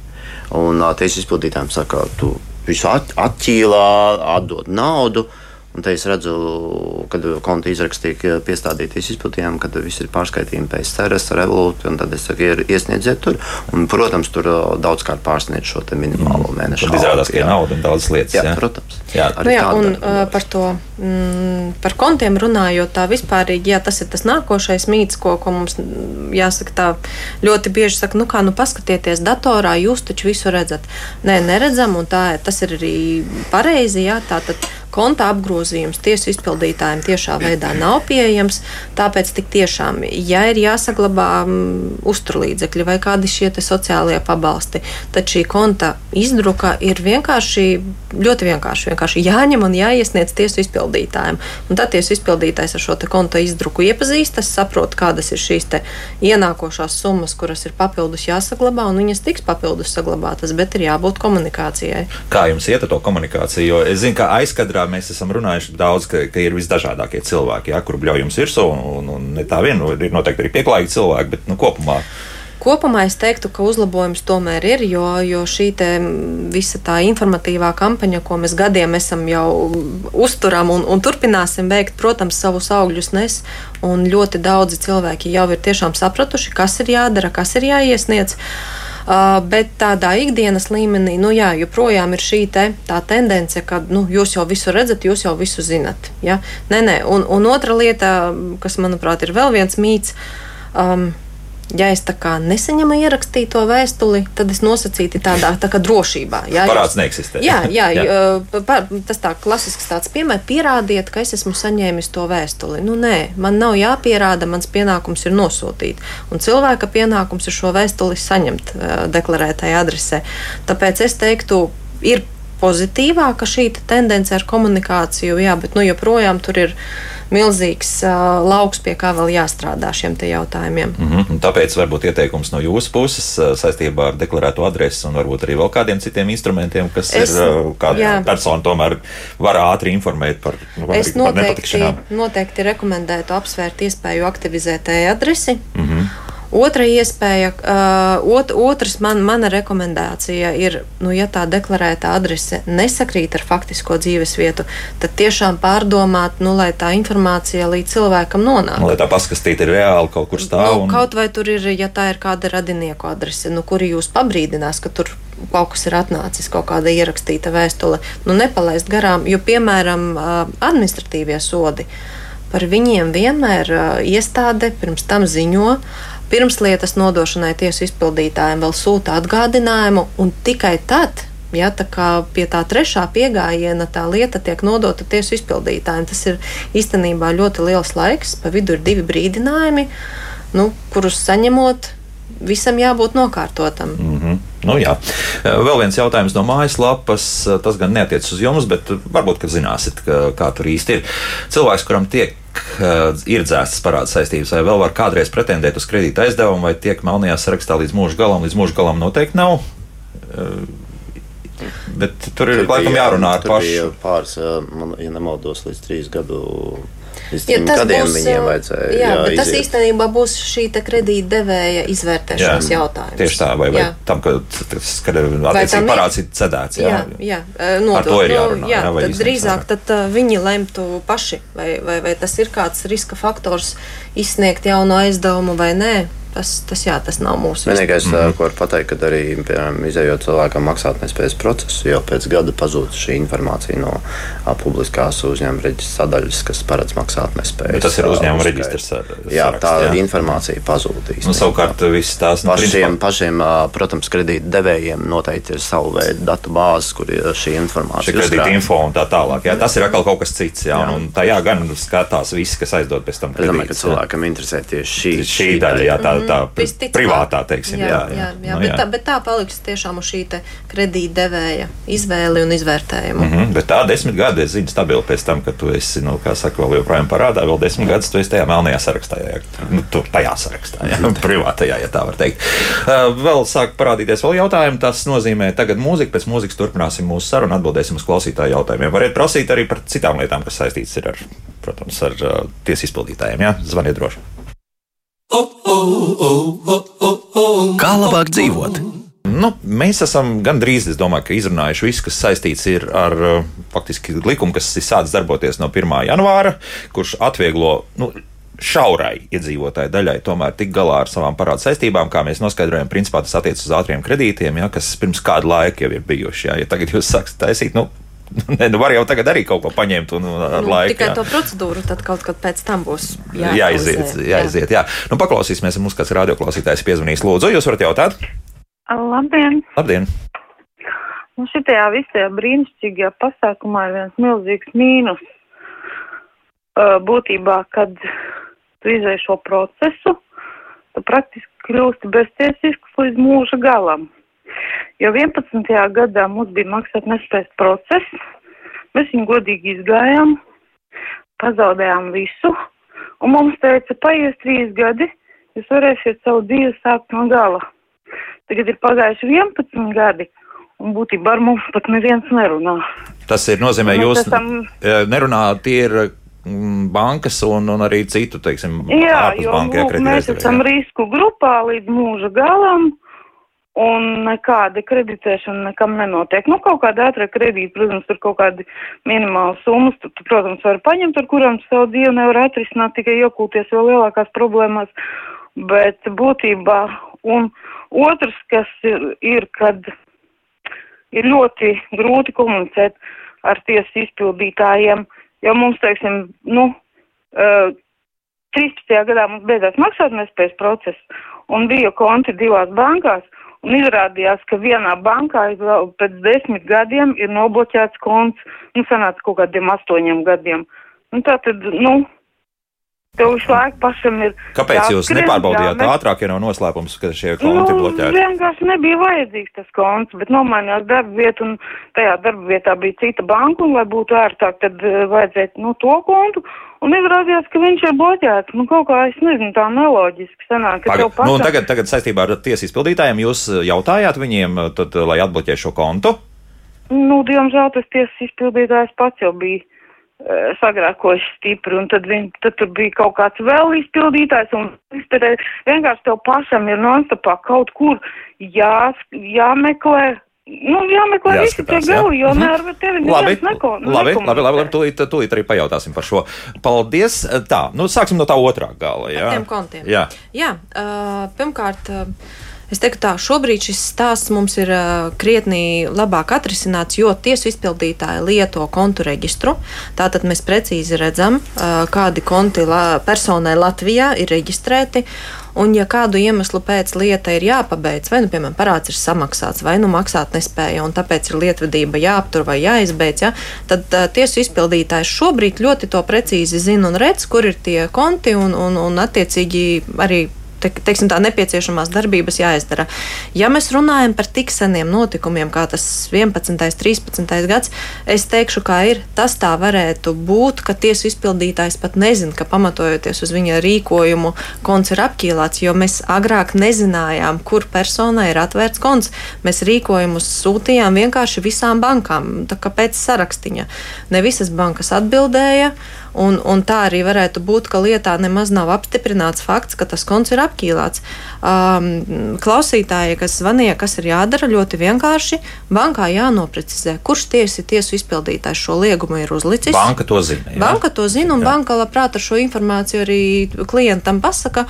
Speaker 3: Un tiesas izpildītājiem saka, tu visu at, atķīlā, atdod naudu. Uh, Un te es redzu, kad konta izraksts tiek piestādīties izplatījumam, kad viss ir pārskaitījumi pēc ceras, revolūti, un tad es saku, ir, iesniedziet tur. Un, protams, tur daudzkārt pārsniedz šo minimālo mm. mēnešu.
Speaker 1: Tad izrādās, ka ir nauda un daudz lietas.
Speaker 3: Jā, jā. protams.
Speaker 2: Jā, nu, jā un uh, par to, mm, par kontiem runājot, tā vispārīgi, jā, tas ir tas nākošais mīts, ko, ko mums jāsaka tā ļoti bieži saka, nu kā, nu paskatieties datorā, jūs taču visu redzat. Nē, neredzam, un tā, tas ir arī pareizi, jā, tā tad konta apgrozījums tiesu izpildītājiem tiešā veidā nav pieejams. Tāpēc tik tiešām, ja ir jāsaglabā um, uzturlīdzekļi vai kādi šie sociālie pabalsti, tad šī konta izdruka ir vienkārši, ļoti vienkārši, vienkārši jāņem un jāiesniedz tiesu izpildītājiem. Un tad tiesu izpildītājs ar šo konta izdruku iepazīstas, saprot, kādas ir šīs ienākošās summas, kuras ir papildus jāsaglabā, un viņas tiks papildus saglabātas, bet ir jābūt komunikācijai.
Speaker 1: Kā jums iet ar to komunikāciju? Jo es zinu, ka aizkadrā mēs esam runājuši daudz, ka, ka ir visdažādākie cilvēki, ja, kur bļauj jums virsū, un, un, un tā vien, ir noteikti arī pieklājīgi cilvēki, bet nu, kopumā.
Speaker 2: Kopumā es teiktu, ka uzlabojums tomēr ir, jo, jo šī visa tā informatīvā kampaņa, ko mēs gadiem esam jau uzturām un, un turpināsim veikt, protams, savus augļus nes. Un ļoti daudzi cilvēki jau ir tiešām sapratuši, kas ir jādara, kas ir jāiesniedz. Uh, bet tādā ikdienas līmenī, nu jā, joprojām ir šī te, tendence, ka nu, jūs jau visu redzat, jūs jau visu zinat. Ja? Nē, nē. Un, un otra lieta, kas manuprāt ir vēl viens mīts. Um, ja es tā kā nesaņemu ierakstīto vēstuli, tad es nosacīti tādā tā kā drošībā.
Speaker 1: Jā, Parāds neeksistē.
Speaker 2: Jā, jā, (laughs) jā. Par, tas tā klasisks tāds piemērs, pierādiet, ka es esmu saņēmis to vēstuli. Nu, nē, man nav jāpierāda, mans pienākums ir nosūtīt. Un cilvēka pienākums ir šo vēstuli saņemt deklarētajā adresē. Tāpēc es teiktu, ir pozitīvāka šī tendence ar komunikāciju, jā, bet nu, joprojām tur ir milzīgs uh, lauks, pie kā vēl jāstrādā šiem jautājumiem.
Speaker 1: Mm -hmm. Tāpēc varbūt ieteikums no jūsu puses saistībā ar deklarēto adresi un varbūt arī vēl kādiem citiem instrumentiem, kas es, ir uh, kāda persona tomēr var ātri informēt par,
Speaker 2: nu, es par noteikti, noteikti rekomendētu apsvērt iespēju aktivizēt e-adresi. Mm -hmm Otra iespēja, uh, ot, otrs man, mana rekomendācija ir, nu, ja tā deklarēta adrese nesakrīt ar faktisko dzīves vietu, tad tiešām pārdomāt, nu, lai tā informācija līdz cilvēkam nonāk.
Speaker 1: Nu, lai tā paskastīta ir reāli kaut kur stāv.
Speaker 2: Nu, un... Kaut vai tur ir, ja tā ir kāda radinieku adrese, nu, kuri jūs pabrīdinās, ka tur kaut kas ir atnācis, kaut kāda ierakstīta vēstule, nu, nepalaist garām, jo, piemēram, administratīvie sodi. Par viņiem vienmēr uh, iestāde pirms tam ziņo, pirms lietas nodošanai tiesu izpildītājiem vēl sūta atgādinājumu, un tikai tad, ja tā kā pie tā trešā piegājiena tā lieta tiek nodota tiesu izpildītājiem, tas ir īstenībā ļoti liels laiks, pa vidu ir divi brīdinājumi, nu, kurus saņemot visam jābūt nokārtotam.
Speaker 1: Mm -hmm. nu, jā. Vēl viens jautājums no mājaslapas. Tas gan neatiecas uz jums, bet varbūt, ka zināsiet, ka, kā tur īsti ir. Cilvēks, kuram tiek ir dzēstas parāda saistības, vai vēl var kādreiz pretendēt uz kredīta aizdevumu, vai tiek melnajā sarakstā līdz mūža galam, līdz mūža galam noteikti nav. Bet tur ir laikam jārunā ar pašu.
Speaker 3: Pāris, man, ja nemaldos, līdz trīs gadu Ja gadiem būs, viņiem vajadzēja. Jā, jā
Speaker 2: bet iziet. tas īstenībā būs šī kredītdevēja izvērtēšanas jā, jautājums.
Speaker 1: Tieši tā, vai, vai jā. tam, ka, tas, attiecīgi parāds ir cedēts. Jā,
Speaker 2: jā, jā nodot,
Speaker 1: ar to ir jārunā.
Speaker 2: Jā, jā tad drīzāk tad, viņi lemtu paši, vai, vai, vai tas ir kāds riska faktors izsniegt jaunu aizdevumu vai nē. Tas, tas, jā, tas nav mūsu
Speaker 3: vienīgais, mm -hmm. ko var pateikt, kad arī, piemēram, izējot cilvēkam maksātnespējas procesu, jau pēc gada pazūd šī informācija no a, publiskās uzņēmuma reģistra sadaļas, kas paredz maksātnespēju.
Speaker 1: Tas ir uzņēmuma reģistrs.
Speaker 3: Jā, tā jā. informācija pazūdīs.
Speaker 1: Nu, savukārt, viss tās
Speaker 3: nu, pašiem, pašiem, protams, kredīt devējiem noteikti ir savu veidu datu bāzes, kur ir šī informācija.
Speaker 1: Šī kredīta info un tā tālāk. Jā, tas ir atkal kaut kas cits. Jā, jā. Un tajā gan skatās visi, kas aizdod pēc tam.
Speaker 3: Es domāju, ka cilvēkam interesē tieši šī,
Speaker 1: šī daļa. Jā, tā, tā mm, privātā, teiksim. Jā, jā,
Speaker 2: jā, jā, nu, jā. Bet, tā, bet tā paliks tiešām uz šī kredītdevēja izvēle un izvērtējuma.
Speaker 1: Mm -hmm, bet tā desmit gadi, es zinu, stabili pēc tam, ka tu esi, nu, kā saka, vēl joprojām parādā, vēl desmit gadus tu esi tajā melnajā sarakstā, jā, nu, tur tajā sarakstā, jā, (laughs) privātajā, ja tā var teikt. Uh, vēl sāk parādīties vēl jautājumi, tas nozīmē tagad mūzika, pēc mūzikas turpināsim mūsu sarunu, atbildēsim uz klausītāju jautājumiem. Variet prasīt arī par citām lietām, kas saistītas ir ar, protams, ar uh, tiesu izpildītājiem, jā, zvaniet droši. Kā labāk dzīvot? Nu, mēs esam gandrīz, domāju, izrunājuši visu, kas saistīts ar faktiski likumu, kas ir sācis darboties no 1. janvāra, kurš atvieglo. Nu, šaurai iedzīvotāju daļai tomēr tik galā ar savām parādu saistībām, kā mēs noskaidrojam, principā tas attiecas uz ātriem kredītiem, ja, kas pirms kādu laiku jau ir bijuši. Ja, ja tagad jūs sākat taisīt, nu, (laughs) Nē, nu var jau tagad arī kaut ko paņemt un ar nu, laiku.
Speaker 2: Tikai jā. to procedūru tad kaut kad pēc tam būs
Speaker 1: jāiziet. Jāiziet, jā. jā. Nu, paklausīsimies, mums kāds radioklausītājs piezvanīs. Lūdzu, jūs varat jautāt?
Speaker 4: Labdien!
Speaker 1: Labdien!
Speaker 4: Nu, šitajā visajā brīnišķīgajā pasākumā ir viens milzīgs mīnus. Būtībā, kad tu izvēli šo procesu, tu praktiski kļūsti beztiesisks līdz mūža galam. Jo 11. gadā mums bija maksāt nespējas process, mēs viņu godīgi izgājām, pazaudējām visu, un mums teica, paies trīs gadi, jūs varēsiet savu dzīvi sākt no gala. Tagad ir pagājuši 11 gadi, un būtībā ar mums pat neviens nerunā.
Speaker 1: Tas ir nozīmē, jūs esam... nerunājat, tie ir mm, bankas un, un arī citu, teiksim,
Speaker 4: jā, jo, banka, lūk, mēs esam jā. risku grupā līdz mūža galam. Un nekāda kreditēšana nekam nenotiek. Nu, kaut kāda ātrā kredīta, protams, tur kaut kādi minimāli summas, tu, tu, protams, var paņemt, ar kurām savu dzīvi nevar atrisināt, tikai iekūties vēl lielākās problēmās. Bet būtībā, un otrs, kas ir, ir kad ir ļoti grūti komunicēt ar tiesu izpildītājiem, jo mums, teiksim, nu, uh, 13. gadā mums beidzās maksātnespējas process un bija konti divās bankās. Un izrādījās, ka vienā bankā pēc desmit gadiem ir nobloķēts konts, nu, sanāca kaut kādiem astoņiem gadiem. Un tā tad, nu, Tev visu laiku pašam ir.
Speaker 1: Kāpēc jūs nepārbaudījāt mēs... ātrāk, ja nav noslēpums, ka šie konti nu, bloķēti?
Speaker 4: Vienkārši nebija vajadzīgs tas konts, bet nomainījās darba vieta un tajā darba vietā bija cita banka un, lai būtu ērtāk, tad uh, vajadzēja, nu, to kontu. Un izrādījās, ka viņš ir bloķēts. Nu, kaut kā es nezinu, tā neloģiski sanāk.
Speaker 1: Paga, pašam... nu, tagad, tagad saistībā ar tiesu izpildītājiem jūs jautājāt viņiem, tad, lai atbloķē šo kontu?
Speaker 4: Nu, diemžēl tas tiesas izpildītājs pats jau bija Eh, sagrākoši stipri, un tad, viņ, tad tur bija kaut kāds vēl izpildītājs, un vienkārši tev pašam ir nonstopā kaut kur jā, jāmeklē. Nu, jāmeklē visi tie gali, jo mhm. ar tevi
Speaker 1: labi, neko, labi, labi, labi, labi, tūlīt, tūlīt arī pajautāsim par šo. Paldies. Tā, nu sāksim no tā otrā gala. Jā,
Speaker 2: ar tiem kontiem. Jā, jā uh, pirmkārt. Uh, Es teiktu, tā šobrīd šis stāsts mums ir uh, krietni labāk atrisināts, jo tiesu izpildītāji lieto kontu reģistru. Tātad mēs precīzi redzam, uh, kādi konti la personai Latvijā ir reģistrēti. Un, ja kādu iemeslu pēc lieta ir jāpabeidz, vai, nu, piemēram, parāds ir samaksāts, vai nu maksāt nespēja, un tāpēc ir lietvedība jāaptur vai jāizbeidz, ja, tad uh, tiesu izpildītājs šobrīd ļoti to precīzi zina un redz, kur ir tie konti, un, un, un attiecīgi arī te, teiksim, tā nepieciešamās darbības jāizdara. Ja mēs runājam par tik seniem notikumiem, kā tas 11. un 13. gads, es teikšu, kā ir. Tas tā varētu būt, ka tiesu izpildītājs pat nezina, ka pamatojoties uz viņa rīkojumu, konts ir apķīlāts, jo mēs agrāk nezinājām, kur personai ir atvērts konts. Mēs rīkojumus sūtījām vienkārši visām bankām, tā kā pēc sarakstiņa. Ne visas bankas atbildēja. Un, un tā arī varētu būt, ka lietā nemaz nav apstiprināts fakts, ka tas konts ir apkīlāts. Um, klausītāji, kas zvanīja, kas ir jādara, ļoti vienkārši. Bankā jānoprecizē, kurš tiesi tiesu izpildītājs šo liegumu ir uzlicis.
Speaker 1: Banka to zina. Jā.
Speaker 2: Banka to zina, un jā. banka labprāt ar šo informāciju arī klientam pasaka.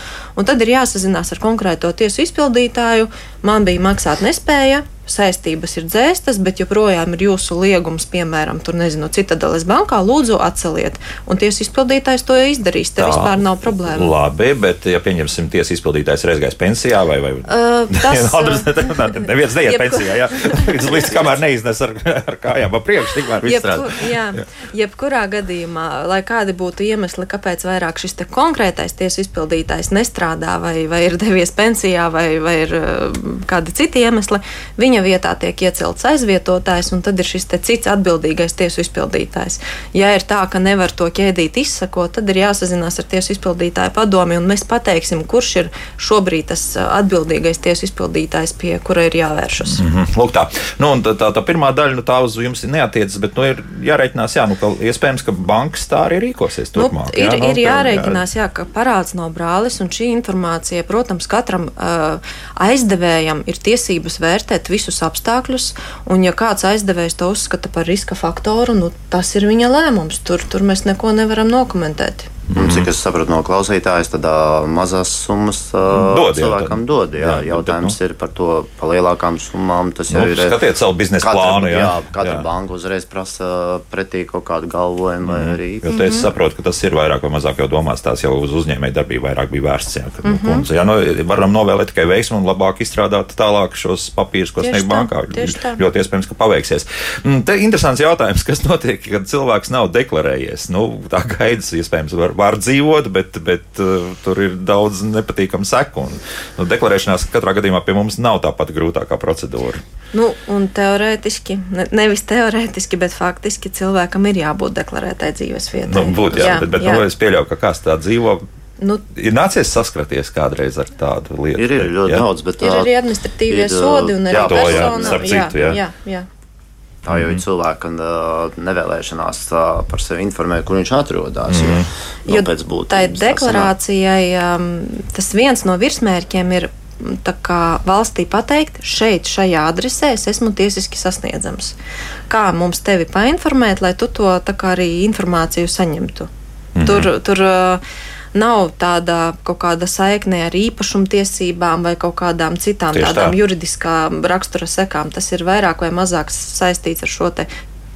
Speaker 2: Tad ir jāsazinās ar konkrēto tiesu izpildītāju. Man bija maksāt nespēja saistības ir dzēstas, bet joprojām ir jūsu liegums, piemēram, tur nezinu, Citadeles bankā, lūdzu atceliet. Un tiesas izpildītājs to izdarīs. Te Tā, vispār nav problēma.
Speaker 1: Labi, bet ja pieņemsim tiesas izpildītājs reiz gājis pensijā vai, vai...
Speaker 2: Uh, tas, (laughs) (laughs)
Speaker 1: neviens neiet jebkur... pensijā, jā. Līdz (laughs) kamēr neiznes ar, ar kājām pa priekšu, tikmēr viss strādā.
Speaker 2: Jā. Jebkurā gadījumā, lai kādi būtu iemesli, kāpēc vairāk šis te konkrētais tiesas izpildītājs nestrādā vai, vai ir devies pensijā vai, vai ir kādi citi iemesli, viņa vietā tiek iecelts aizvietotājs, un tad ir šis cits atbildīgais tiesu izpildītājs. Ja ir tā, ka nevar to ķēdīt izsakot, tad ir jāsazinās ar tiesu izpildītāju padomi, un mēs pateiksim, kurš ir šobrīd tas atbildīgais tiesu izpildītājs, pie kura ir jāvēršas.
Speaker 1: Mm -hmm. Lūk, tā. Nu, tā, tā, tā pirmā daļa nu, tā uz jums neatiecas, bet nu, ir jāreikinās, jā, nu, ka iespējams, ka bankas tā arī rīkosies nu, turpmāk.
Speaker 2: Nu, ir, jā, ir jārēķinās, jā, ka parāds nav brālis, un šī informācija, protams, katram uh, aizdevējam ir tiesības vērtēt visu visus apstākļus, un ja kāds aizdevējs to uzskata par riska faktoru, nu, tas ir viņa lēmums. Tur, tur mēs neko nevaram nokomentēt.
Speaker 3: Mm. Cik es saprotu no klausītājas, tad uh, mazas summas uh, dod, cilvēkam jā, dod. Jā, jā, jautājums bet, nu, ir par to pa lielākām summām. Tas jau nu, ir.
Speaker 1: Skatiet savu biznesa plānu. Jā, jā
Speaker 3: katra jā. banka uzreiz prasa pretī kaut kādu galvojumu. Mm. Arī...
Speaker 1: Jo te es mhm. saprotu, ka tas ir vairāk vai mazāk jau domāts. Tās jau uz uzņēmēju darbību vairāk bija vērsts. Jā, kad, mm -hmm. kundze, jā, nu, varam novēlēt tikai veiksmu un labāk izstrādāt tālāk šos papīrus, ko sniegt bankā. Ļoti iespējams, ka paveiksies. Mm, te interesants jautājums, kas notiek, kad cilvēks nav deklarējies. Nu, tā (laughs) gaidas iespējams var, var dzīvot bet, bet uh, tur ir daudz nepatīkamu seku. Un, nu, deklarēšanās katrā gadījumā pie mums nav tā pati grūtākā procedūra.
Speaker 2: Nu, un teorētiski, ne, nevis teorētiski, bet faktiski cilvēkam ir jābūt deklarētai dzīves vietai.
Speaker 1: Nu, būt, jā, jā, bet, bet jā. Nu, es pieļauju, ka kāds tā dzīvo. Nu, ir nācies saskarties kādreiz ar tādu lietu.
Speaker 3: Ir, ir ļoti jā? daudz, bet
Speaker 2: ir arī administratīvie ir, sodi un arī jā, persona. Jā, jā, jā, jā.
Speaker 3: Tā jau ir mhm. cilvēka uh, nevēlēšanās uh, par sevi informēt, kur viņš atrodas. Mm. -hmm. Jo, jo būtības,
Speaker 2: tai deklarācijai um, tas viens no virsmērķiem ir valstī pateikt, šeit, šajā adresē es esmu tiesiski sasniedzams. Kā mums tevi painformēt, lai tu to arī informāciju saņemtu? Mm -hmm. Tur, tur uh, nav tāda kaut kāda saikne ar īpašumtiesībām vai kaut kādām citām Tieši tādām tā. juridiskām rakstura sekām. Tas ir vairāk vai mazāk saistīts ar šo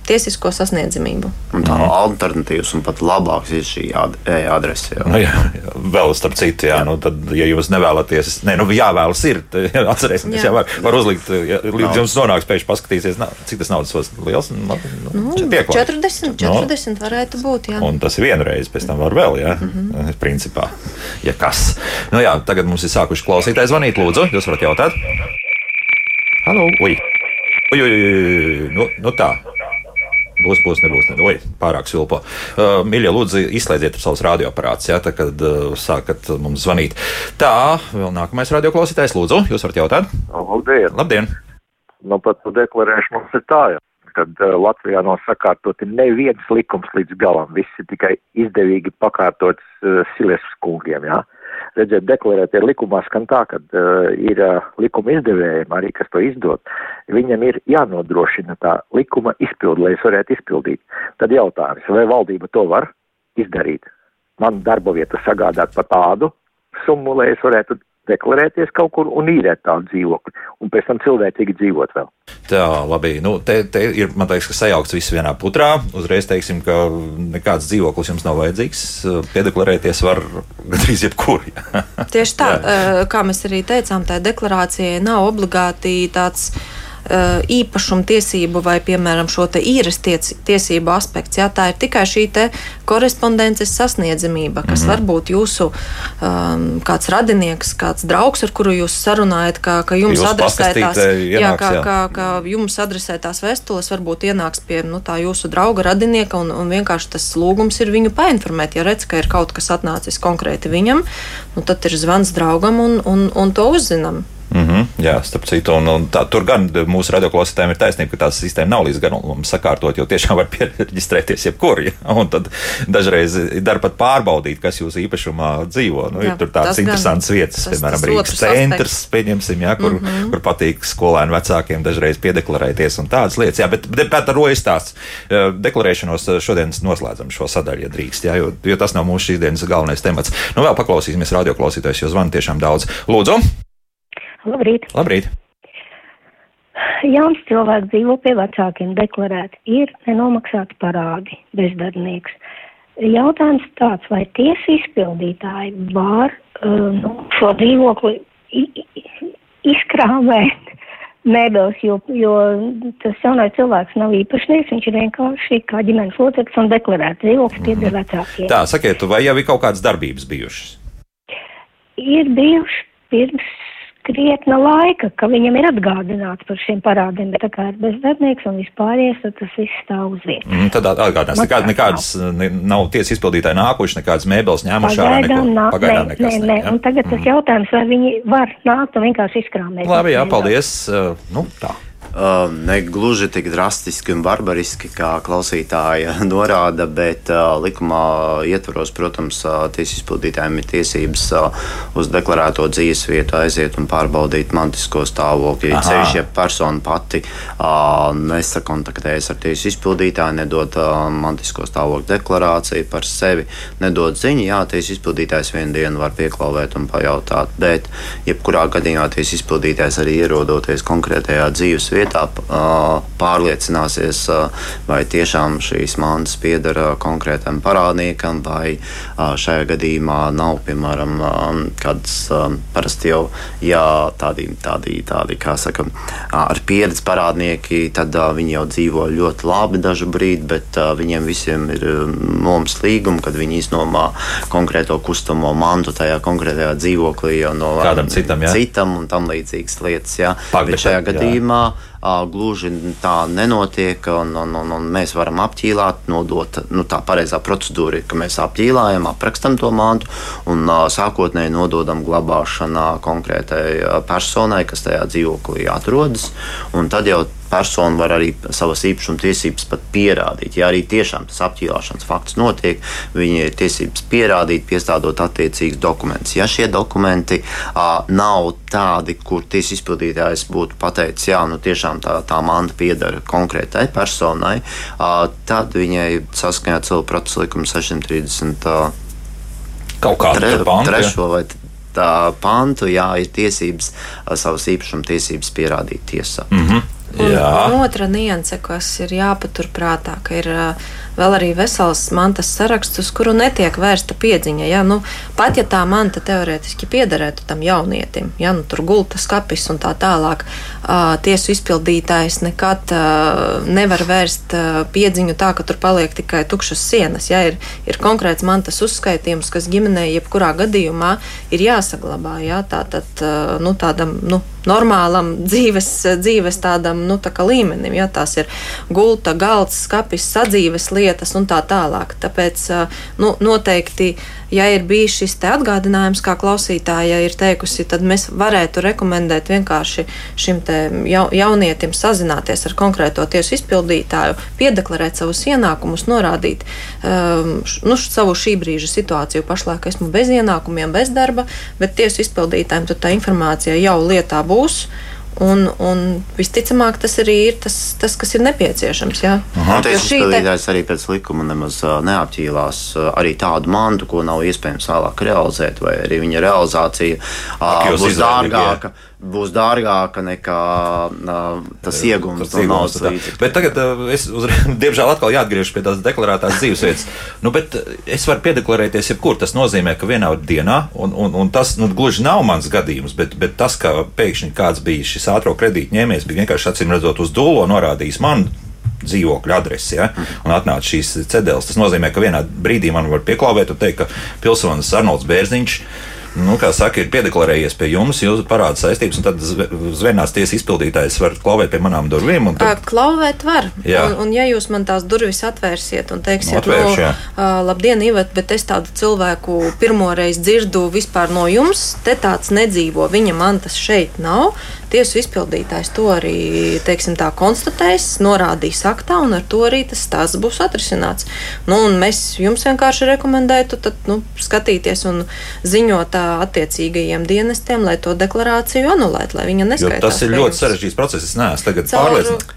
Speaker 2: tiesisko sasniedzamību.
Speaker 3: Un tā mm. alternatīvas un pat labāks ir šī e-adrese. Jā.
Speaker 1: Nu, jā, jā, vēl starp citu, jā, jā. Nu, tad, ja jūs nevēlaties, ne, nu, jāvēlas ir, (laughs) atcerēsimies, jā. jā, var, var uzlikt, ja, līdz no. jums nonāks pēkšņi paskatīsies, na, cik tas naudas sos liels. Nu,
Speaker 2: nu, 40, 40 no. varētu būt, jā.
Speaker 1: Un tas ir vienreiz, pēc tam var vēl, jā, mm -hmm. (laughs) principā, ja kas. Nu jā, tagad mums ir sākuši klausītāji zvanīt, lūdzu, jūs varat jautāt. Halo, ui! Ui, ui, ui, nu, nu tā. Būs, būs, nebūs. Ne. Oi, pārāk svilpo. Uh, Mīļie, lūdzu, izslēdziet savus radioaparātus, ja, tā, kad uh, sākat mums zvanīt. Tā, vēl nākamais radioklausītājs, lūdzu, jūs varat jautāt?
Speaker 5: Labdien!
Speaker 1: Labdien.
Speaker 5: Nu, pat par deklarēšanu mums ir tā, ja, kad uh, Latvijā nav sakārtoti neviens likums līdz galam. Viss ir tikai izdevīgi pakārtots uh, Silēs kungiem. Ja redziet, deklarēt ir likumā skan tā, ka uh, ir uh, likuma izdevējiem arī, kas to izdod, viņam ir jānodrošina tā likuma izpildu, lai es varētu izpildīt. Tad jautājums, vai valdība to var izdarīt? Man darba vieta sagādāt par tādu summu, lai es varētu deklarēties kaut kur un īrēt tādu dzīvokli, un pēc tam cilvēcīgi dzīvot vēl.
Speaker 1: Tā, labi. Nu, te, te ir, man liekas, ka sajaukts viss vienā putrā. Uzreiz teiksim, ka nekāds dzīvoklis jums nav vajadzīgs. Piedeklarēties var (laughs) gandrīz jebkur.
Speaker 2: Tieši tā, kā mēs arī teicām, tā deklarācija nav obligāti tāds īpašumtiesību vai, piemēram, šo īres ties, tiesību aspekts. Jā, tā ir tikai šī korespondences sasniedzamība, kas mm -hmm. var būt jūsu um, kāds radinieks, kāds draugs, ar kuru jūs sarunājat, ka, ka jums adresētās, ienāks, jā, kā, jā. Kā, kā jums adresētās vēstules varbūt ienāks pie nu, tā jūsu drauga radinieka, un, un vienkārši tas lūgums ir viņu painformēt. Ja redz, ka ir kaut kas atnācis konkrēti viņam, nu, tad ir zvans draugam un, un, un to uzzinam.
Speaker 1: Mm -hmm, jā, starp citu, un, un tā, tur gan mūsu radioklausītājiem ir taisnība, ka tā sistēma nav līdz galam sakārtot, jo tiešām var (laughs) pieregistrēties jebkur. Ja? Un tad dažreiz dar pat pārbaudīt, kas jūsu īpašumā dzīvo. Nu, jā, ir tur tādas interesantas gan, vietas, tas, piemēram, Rīgas centrs, pieņemsim, ja, kur, mm -hmm. kur patīk skolēnu vecākiem dažreiz piedeklarēties un tādas lietas. Jā, bet, ar rojas tās deklarēšanos šodien noslēdzam šo sadaļu, ja drīkst, jā, jo, jo tas nav mūsu šīs dienas galvenais temats. Nu, vēl paklausīsimies radioklausītājus, jo zvanu tiešām daudz. Lūdzu!
Speaker 6: Labrīt!
Speaker 1: Labrīt.
Speaker 6: Jauns cilvēks dzīvo pie vecākiem, deklarēti, ir nenomaksāti parādi, bezdarbnieks. Jautājums tāds, vai tiesa izpildītāji var uh, nu, šo dzīvokli izkrāmēt mēbeles, (laughs) jo, jo tas jaunais cilvēks nav īpašnieks, viņš ir vienkārši kā ģimenes loceklis un deklarēts dzīvoklis pieder mhm. vecākiem.
Speaker 1: Tā, sakiet, vai jau ir kaut kādas darbības bijušas?
Speaker 6: Ir bijuši pirms krietna laika, ka viņam ir atgādināts par šiem parādiem, bet tā kā ir bezdarbnieks un vispārējais, tad tas viss stāv uz vietas.
Speaker 1: Mm, tad atgādinās, nekād, nekādas ne, nav tiesas izpildītāji nākuši, nekādas mēbeles ņēmuši ārā. Pagaidām, nā, pagaidām
Speaker 6: nē, nekas. Nē, nē, ja? un tagad tas mm. jautājums, vai viņi var nākt un vienkārši izkrāmēt.
Speaker 1: Labi, jā, paldies. Uh, nu, tā.
Speaker 3: Uh, ne gluži tik drastiski un barbariski, kā klausītāja (laughs) norāda, bet uh, likumā ietvaros, protams, uh, tiesas izpildītājiem ir tiesības uh, uz deklarēto dzīves vietu aiziet un pārbaudīt mantisko stāvokli. Ceļš, ja persona pati nesakontaktējas ar tiesas izpildītāju, nedod mantisko stāvokli deklarāciju par sevi, nedod ziņu, jā, tiesas izpildītājs vienu dienu var pieklauvēt un pajautāt, bet jebkurā gadījumā tiesas izpildītājs arī ierodoties konkrētajā dzīves vietā vietā pārliecināsies, vai tiešām šīs mantas pieder konkrētam parādniekam, vai šajā gadījumā nav, piemēram, kāds parasti jau jā, tādi, tādi, tādi, kā saka, ar pieredzi parādnieki, tad viņi jau dzīvo ļoti labi dažu brīdi, bet viņiem visiem ir nomas līguma, kad viņi iznomā konkrēto kustamo mantu tajā konkrētajā dzīvoklī jau no
Speaker 1: kādam citam, jā?
Speaker 3: citam un tam līdzīgas lietas. Jā. Pak, bet šajā gadījumā. Jā gluži tā nenotiek, un, un, un, un mēs varam apķīlāt, nodot nu, tā pareizā procedūra, ka mēs apķīlājam, aprakstam to mantu un sākotnēji nododam glabāšanā konkrētai personai, kas tajā dzīvoklī atrodas. Tad jau persona var arī savas īpašuma tiesības pat pierādīt. Ja arī tiešām tas apķīlāšanas fakts notiek, viņi ir tiesības pierādīt, piestādot attiecīgus dokumentus. Ja šie dokumenti uh, nav tādi, kur tiesas izpildītājs būtu pateicis, jā, nu tiešām tā, tā manta pieder konkrētai personai, uh, tad viņai saskaņā cilvēku procesu likumu 630. Uh,
Speaker 1: Kaut kādu tre, pantu,
Speaker 3: trešo vai tā pantu, jā, ir tiesības savas īpašuma tiesības pierādīt tiesā.
Speaker 1: Mm -hmm.
Speaker 2: Un, un otra nianse, kas ir jāpaturprātā, ka ir uh, vēl arī vesels mantas saraksts, uz kuru netiek vērsta piedziņa. Ja? Nu, pat ja tā manta teorētiski piederētu tam jaunietim, ja nu, tur gultas kapis un tā tālāk, tiesu izpildītājs nekad nevar vērst piedziņu tā, ka tur paliek tikai tukšas sienas. Ja? Ir, ir konkrēts mantas uzskaitījums, kas ģimenei jebkurā gadījumā ir jāsaglabā. Ja? Tā, tad, nu, tādam, nu, normālam dzīves, dzīves tādam nu, tā līmenim. Ja? Tās ir gulta, galds, skapis, sadzīves lietas un tā tālāk. Tāpēc nu, noteikti, ja ir bijis šis atgādinājums, kā klausītāja ir teikusi, tad mēs varētu rekomendēt vienkārši šim jaunietim sazināties ar konkrēto tiesu izpildītāju, piedeklarēt savus ienākumus, norādīt um, nu, savu šī brīža situāciju. Pašlaik esmu bez ienākumiem, bez darba, bet tiesu izpildītājiem tā informācija jau lietā būs būs. Un, un visticamāk, tas arī ir tas, tas kas ir nepieciešams. Jā,
Speaker 3: tas izpildītājs te... arī pēc likuma nemaz neapķīlās arī tādu mantu, ko nav iespējams vēlāk realizēt, vai arī viņa realizācija Ak, būs dārgāka. Jā būs dārgāka nekā uh, tas iegūms no naudas līdzekļiem.
Speaker 1: Bet tagad uh, es, uzreiz, (laughs) diemžēl, atkal jāatgriežas pie tās deklarētās dzīvesvietas. Nu, bet es varu piedeklarēties jebkur. Tas nozīmē, ka vienā dienā, un, un, un tas nu, gluži nav mans gadījums, bet, bet tas, ka pēkšņi kāds bija šis ātrā kredīta ņēmējs, bija vienkārši acīm redzot uz dūlo norādījis man dzīvokļa adresi, ja, un atnāca šīs cedeles. Tas nozīmē, ka vienā brīdī man var pieklauvēt un teikt, ka pilsonis Arnolds Bērziņš nu, kā saka, ir piedeklarējies pie jums, jūs parāda saistības, un tad zvērnās tiesas izpildītājs var klauvēt pie manām durvīm.
Speaker 2: Tad... Klauvēt var. Jā. Un, un, ja jūs man tās durvis atvērsiet un teiksiet, nu, atvērš, no, labdien, Ivet, bet es tādu cilvēku pirmoreiz dzirdu vispār no jums, te tāds nedzīvo, viņa man tas šeit nav. Tiesu izpildītājs to arī teiksim, tā, konstatēs, norādīs aktā, un ar to arī tas stāsts būs atrisināts. Nu, mēs jums vienkārši rekomendētu tad, nu, skatīties un ziņot attiecīgajiem dienestiem, lai to deklarāciju anulētu, lai viņa neskaitās.
Speaker 1: Tas ir ļoti sarežģīts process. Es neesmu tagad pārliecināts.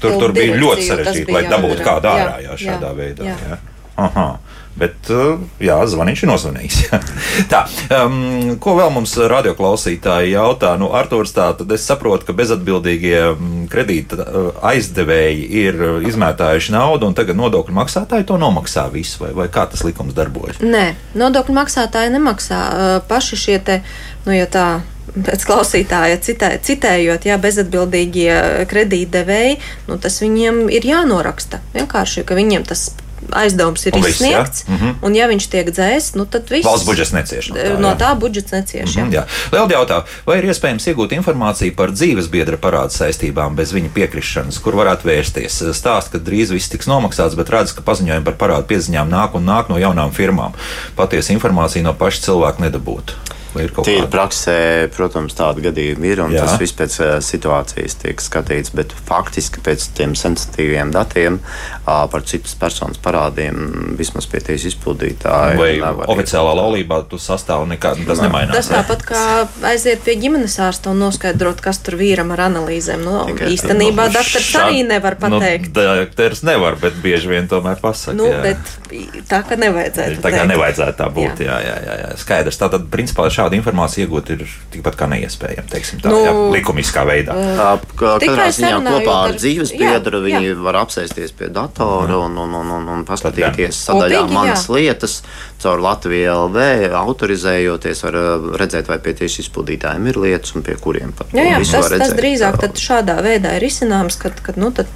Speaker 1: Tur, tur bija ļoti sarežģīti, lai dabūtu kādu ārā jā, šādā jā, veidā. Jā. Jā. Aha. Bet, uh, jā, zvaniņš ir nozvanījis. (laughs) tā, um, ko vēl mums radioklausītāji jautā? Nu, Artūrs, tā tad es saprotu, ka bezatbildīgie mm, kredīta uh, aizdevēji ir izmētājuši naudu, un tagad nodokļu maksātāji to nomaksā visu, vai, vai kā tas likums darbojas?
Speaker 2: Nē, nodokļu maksātāji nemaksā uh, paši šie te, nu, ja tā pēc klausītāja citē, citējot, ja bezatbildīgie kredītdevēji, nu, tas viņiem ir jānoraksta. Vienkārši, ka viņiem tas aizdevums ir un izsniegts, ja? mm -hmm. un ja viņš tiek dzēsts, nu, tad viss
Speaker 1: valsts budžets necieš.
Speaker 2: No tā, no tā budžets necieš. Mm -hmm, jā.
Speaker 1: Vēl jautā, vai ir iespējams iegūt informāciju par dzīves biedra parādu saistībām bez viņa piekrišanas, kur varētu vērsties? Stāst, ka drīz viss tiks nomaksāts, bet redz, ka paziņojumi par parādu pieziņām nāk un nāk no jaunām firmām. Patiesa informācija no paša cilvēka nedabūtu. Vai ir kaut
Speaker 3: kāda? Tīri praksē, protams, tāda gadījuma ir, un Jā. tas viss pēc situācijas tiek skatīts, bet faktiski pēc tiem sensitīviem datiem par citas personas parādiem vismaz pie tiesu izpildītāja.
Speaker 1: Vai oficiālā laulībā tu sastāv nekā, tas Nā. nemainās?
Speaker 2: Tas tāpat kā aiziet pie ģimenes ārsta un noskaidrot, kas tur vīram ar analīzēm. Nu, Tikai, īstenībā nu, doktors šad, arī nevar nu, pateikt.
Speaker 1: Nu, doktors nevar, bet bieži vien tomēr pasaka.
Speaker 2: Nu, jā. bet tā kā nevajadzētu.
Speaker 1: Tā kā nevajadzētu tā būt. Jā. Jā, jā, jā, skaidrs. Tātad, principā, šādu informāciju iegūt ir tikpat kā neiespējami, teiksim tā, nu, jā, likumiskā veidā.
Speaker 3: Uh, Katrā ziņā kopā ar dzīves biedru viņi jā. var apsēsties pie datora un, un, un, un, un paskatīties sadaļā Kopīgi, manas jā. lietas caur Latviju LV, autorizējoties, var redzēt, vai pie tieši izpildītājiem ir lietas un pie kuriem pat.
Speaker 2: Jā, jā tas, tas drīzāk šādā veidā ir izcināms, kad, kad nu, tad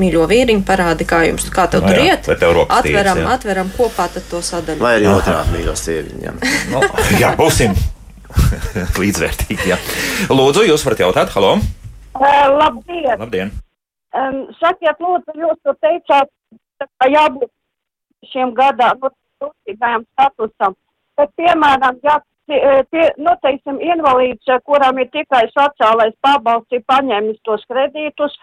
Speaker 2: mīļo vīriņu, parādi, kā jums kā tev no, nu tur iet. Atveram, tīrs, atveram kopā to sadaļu.
Speaker 3: Vai arī otrādi mīļo sieviņu. Jā.
Speaker 1: no, jā, būsim (laughs) līdzvērtīgi. Jā. Lūdzu, jūs varat jautāt, halo!
Speaker 7: Uh, labdien!
Speaker 1: labdien.
Speaker 7: Um, sakiet, lūdzu, jūs to teicāt, ka jābūt šiem gadām, nu, statusam. Bet, piemēram, ja tie, nu, teiksim, invalīds, e, kuram ir tikai sociālais pabalsts, ir paņēmis tos kredītus,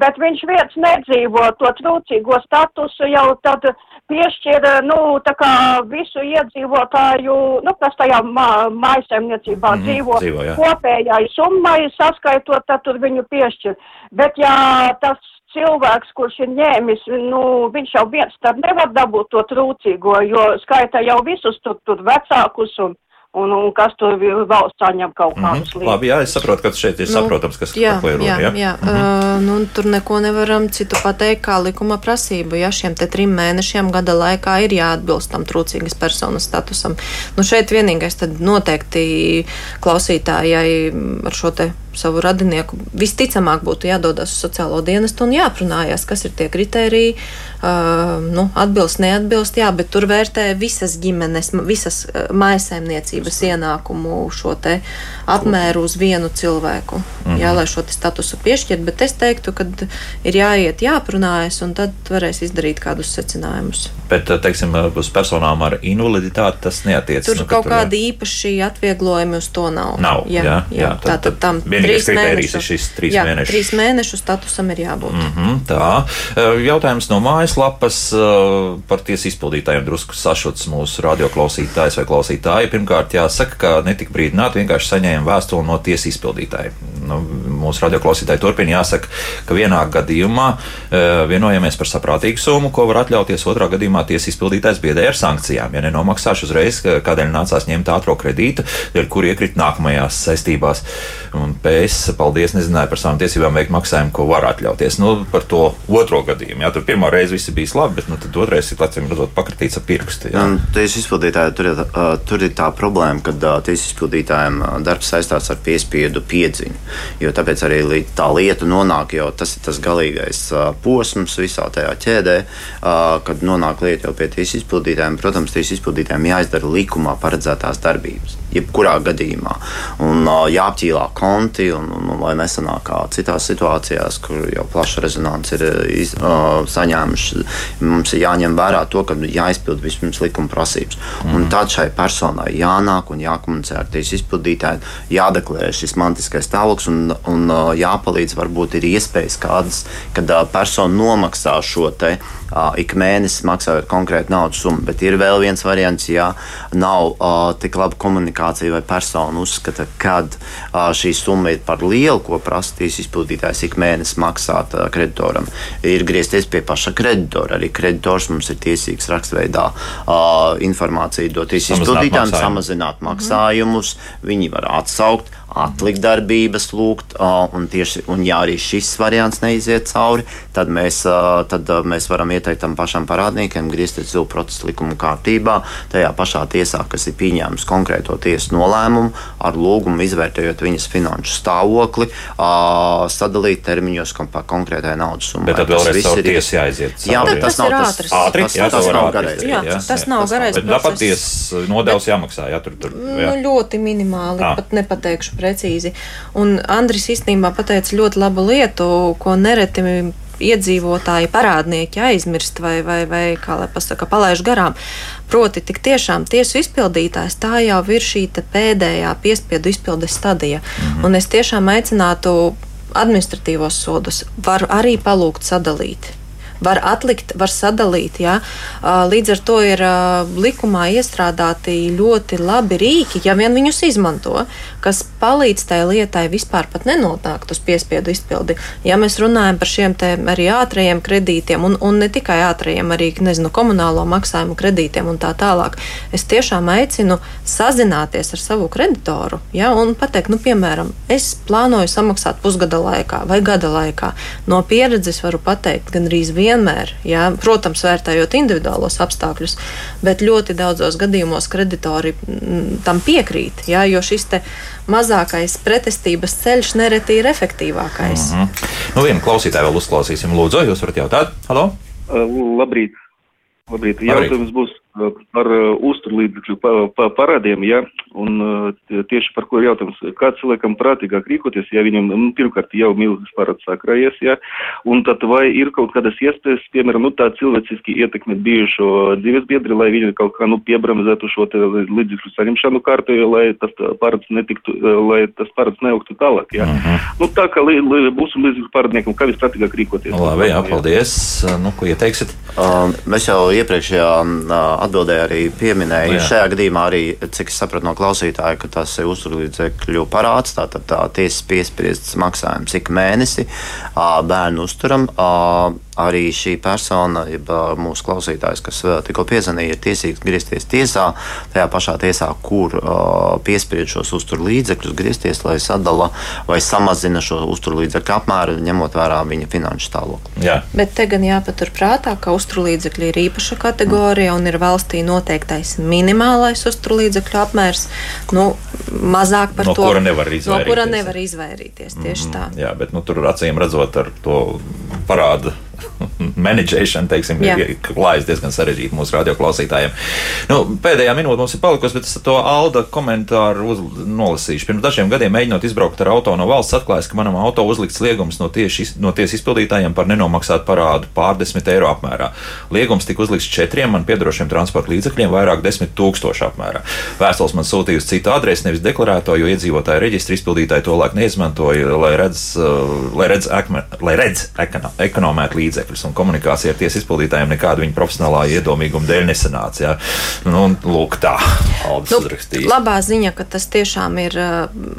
Speaker 7: bet viņš viens nedzīvo to trūcīgo statusu, jau tad piešķir, nu, tā kā visu iedzīvotāju, nu, kas tajā mā, mājasemniecībā mm, dzīvo, dzīvo jā. kopējai summai saskaitot, tad tur viņu piešķir. Bet, ja tas cilvēks, kurš ir ņēmis, nu, viņš jau viens tad nevar dabūt to trūcīgo, jo skaita jau visus tur, tur vecākus un un, un kas tur valsts saņem kaut kādus mm -hmm.
Speaker 1: līdzekļus. Labi, jā, es saprotu, ka šeit ir nu, saprotams, kas
Speaker 2: jā,
Speaker 1: par ko ir runa.
Speaker 2: Jā, jā. jā. Mm -hmm. uh, nu, tur neko nevaram citu pateikt, kā likuma prasība. Ja šiem te trim mēnešiem gada laikā ir jāatbilst tam trūcīgas personas statusam. Nu, šeit vienīgais tad noteikti klausītājai ar šo te savu radinieku visticamāk būtu jādodas uz sociālo dienestu un jāprunājas, kas ir tie kriteriji, uh, nu, atbilst, neatbilst, jā, bet tur vērtē visas ģimenes, visas uh, sabiedrības ienākumu šo apmēru uz vienu cilvēku, mm -hmm. jā, lai šo statusu piešķirt. Bet es teiktu, ka ir jāiet, jāprunājas, un tad varēs izdarīt kādus secinājumus.
Speaker 1: Bet, teiksim, uz personām ar invaliditāti tas neatiecas.
Speaker 2: Tur nu, kaut tur, kādi jā. īpaši atvieglojumi uz to nav.
Speaker 1: Nav. Jā, jā, jā, jā
Speaker 2: tā tad tam
Speaker 1: vienīgais kriterijs ir šis trīs jā, mēnešu.
Speaker 2: Trīs mēnešu statusam ir jābūt.
Speaker 1: Mm -hmm, tā. Jautājums no mājaslapas par tiesu izpildītājiem drusku sašuts mūsu radioklausītājs vai klausītāji. Pirmkārt, jāsaka, ka netika brīdināti, vienkārši saņēma vēstuli no tiesas izpildītāja. Nu, mūsu radioklausītāji turpina jāsaka, ka vienā gadījumā e, vienojamies par saprātīgu summu, ko var atļauties, otrā gadījumā tiesas izpildītājs biedē ar sankcijām. Ja nenomaksāšu uzreiz, kādēļ nācās ņemt ātrā kredītu, dēļ kur iekrīt nākamajās saistībās. Un PS, paldies, nezināju par savām tiesībām veikt maksājumu, ko var atļauties. Nu, par to otro gadījumu. Jā, tur pirmā reize viss bija labi, bet nu, tad otrais ir acīm redzot pakritīts ar pirkstu.
Speaker 3: Tiesas izpildītāji tur, uh, tur ir tā problēma kad uh, tiesas izpildītājiem darbs saistās ar piespiedu piedziņu. Jo tāpēc arī tā lieta nonāk jau tas ir tas galīgais posms visā tajā ķēdē, kad nonāk lieta jau pie tiesas izpildītājiem. Protams, tiesas izpildītājiem jāizdara likumā paredzētās darbības, jebkurā gadījumā. Un uh, jāapķīlā konti, un, un, un lai nesanāk kā citās situācijās, kur jau plaša rezonance ir iz, uh, saņēmuši, mums ir jāņem vērā to, ka jāizpild vispirms likuma prasības. Mm. Un tad šai personai jānāk un jākomunicē ar tiesu izpildītāju, jādeklarē šis mantiskais stāvoklis un, un jāpalīdz. Varbūt ir iespējas kādas, kad persona nomaksā šo te ik mēnesi maksājot konkrētu naudas summu. Bet ir vēl viens variants, ja nav uh, tik laba komunikācija vai persona uzskata, ka šī summa ir par lielu, ko prasīs izpildītājs ik mēnesi maksāt kreditoram. Ir griezties pie paša kreditora. Arī kreditors mums ir tiesīgs rakstveidā informāciju dot izpildītājiem, samazināt maksājumus. Viņi var atsaukt atlikt darbības, lūgt, un, tieši, un ja arī šis variants neiziet cauri, tad mēs, tad mēs varam ieteikt tam pašam parādniekam griezties zilu procesu likuma kārtībā, tajā pašā tiesā, kas ir pieņēmusi konkrēto tiesu nolēmumu, ar lūgumu izvērtējot viņas finanšu stāvokli, sadalīt termiņos pa konkrētai naudas summai.
Speaker 1: Bet tad vēlreiz ir tiesa jāaiziet.
Speaker 2: Jā, bet tas, tas nav tas,
Speaker 1: ātri,
Speaker 2: tas, jā,
Speaker 1: tas,
Speaker 2: tas nav garais. Jā, jā, tas nav garais. Bet
Speaker 1: tāpat tiesas nodevs jāmaksā, jā, tur, tur.
Speaker 2: Jā. Nu, ļoti minimāli, pat nepateikšu precīzi. Un Andris īstenībā pateica ļoti labu lietu, ko nereti iedzīvotāji, parādnieki aizmirst vai, vai, vai kā lai pasaka, palaiž garām. Proti, tik tiešām tiesu izpildītājs tā jau ir šī pēdējā piespiedu izpildes stadija. Mm -hmm. Un es tiešām aicinātu administratīvos sodus, varu arī palūgt sadalīt var atlikt, var sadalīt. Ja? Līdz ar to ir likumā iestrādāti ļoti labi rīki, ja vien viņus izmanto, kas palīdz tai lietai vispār pat nenonākt uz piespiedu izpildi. Ja mēs runājam par šiem arī ātrajiem kredītiem, un, un ne tikai ātrajiem, arī nezinu, komunālo maksājumu kredītiem un tā tālāk, es tiešām aicinu sazināties ar savu kreditoru ja, un pateikt, nu, piemēram, es plānoju samaksāt pusgada laikā vai gada laikā. No pieredzes varu pateikt, gan arī vienmēr nevienmēr, jā, protams, vērtējot individuālos apstākļus, bet ļoti daudzos gadījumos kreditori mm, tam piekrīt, jā, jo šis mazākais pretestības ceļš nereti ir efektīvākais. Mm -hmm.
Speaker 1: Nu, vienu klausītāju vēl uzklausīsim. Lūdzu, jūs varat jautāt? Halo!
Speaker 8: Uh, labrīt! Labrīt. Jautājums būs par uh, uzturlīdzekļu pa, pa, parādiem, ja, un uh, tieši par ko ir jautājums, kā cilvēkam prātīgāk rīkoties, ja viņam, nu, pirmkārt, jau milzīgs parāds sakrājies, ja, un tad vai ir kaut kādas iespējas, piemēram, nu, tā cilvēciski ietekmēt bijušo dzīves biedri, lai viņi kaut kā, nu, piebramzētu šo te līdzekļu saņemšanu kārtu, lai tas parāds netiktu, lai tas parāds neaugtu tālāk, ja. Uh mhm. -huh. Nu, tā kā li, li, būsim līdzekļu parādniekiem, kā visprātīgāk rīkoties.
Speaker 1: Labi, jā, paldies. Nu, ko ieteiksit?
Speaker 3: Uh, mēs jau iepriekšējā uh, atbildē arī pieminēja. Jā. Šajā gadījumā arī, cik es sapratu no klausītāja, ka tas ir uzturlīdzekļu parāds, tātad tā, tā tiesas piespriests maksājums ik mēnesi bērnu uzturam arī šī persona, jeb mūsu klausītājs, kas tikko piezvanīja, ir tiesīgs griezties tiesā, tajā pašā tiesā, kur uh, piespriež šos uzturlīdzekļus, griezties, lai sadala vai samazina šo uzturlīdzekļu apmēru, ņemot vērā viņa finanšu stāvokli.
Speaker 2: Jā. Bet te gan jāpatur prātā, ka uzturlīdzekļi ir īpaša kategorija un ir valstī noteiktais minimālais uzturlīdzekļu apmērs. Nu, mazāk par
Speaker 1: no
Speaker 2: to,
Speaker 1: kura nevar izvairīties.
Speaker 2: No kura nevar izvairīties tieši mm -hmm. tā.
Speaker 1: Jā, bet nu, tur acīm redzot ar to parādu (laughs) menedžēšana, teiksim, Jā. klājas diezgan sarežģīti mūsu radioklausītājiem. Nu, pēdējā minūte mums ir palikusi, bet es to Alda komentāru uz, nolasīšu. Pirms dažiem gadiem mēģinot izbraukt ar auto no valsts, atklājās, ka manam auto uzlikts liegums no tieši no tiesas izpildītājiem par nenomaksātu parādu pārdesmit eiro apmērā. Liegums tika uzlikts četriem man piedarošiem transporta līdzekļiem vairāk desmit tūkstošu apmērā. Vēstules man sūtīja uz citu adresi, nevis deklarēto, jo iedzīvotāju reģistra izpildītāji to laiku neizmantoja, lai redz, lai redz, ekme, lai redz ekonomētu līdzekļus. Un komunikācija ar tiesu izpildītājiem nekāda viņa profesionālā iedomīguma dēļ nesanāca. Ja? Nu, lūk, tā
Speaker 2: nu, labā ziņa, ka tas tiešām ir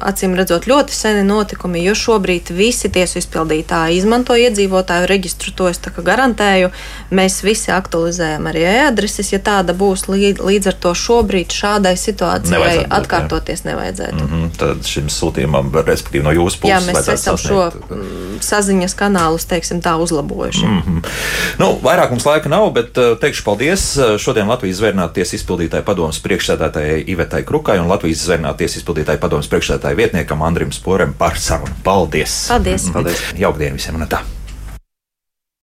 Speaker 2: acīm redzot ļoti seni notikumi, jo šobrīd visi tiesu izpildītāji izmanto iedzīvotāju reģistru. To es garantēju. Mēs visi aktualizējam arī e-adreses, ja tāda būs. Līdz ar to šobrīd šādai situācijai atkārtoties jā. nevajadzētu. Mm
Speaker 1: -hmm, tad šim sūtījumam, respektīvi no jūsu puses,
Speaker 2: jā, mēs esam šo saziņas kanālus, teiksim, tā uzlabojuši. Mm -hmm.
Speaker 1: Nu, vairāk mums laika nav, bet uh, teikšu paldies. Uh, šodien Latvijas zvērnāties izpildītāja padomas priekšsēdētājai Ivetai Krukai un Latvijas zvērnāties izpildītāja padomas priekšsēdētāja vietniekam Andrim Sporem par sarunu. Paldies!
Speaker 2: Paldies!
Speaker 3: paldies.
Speaker 1: Jaukdien visiem! Un tā!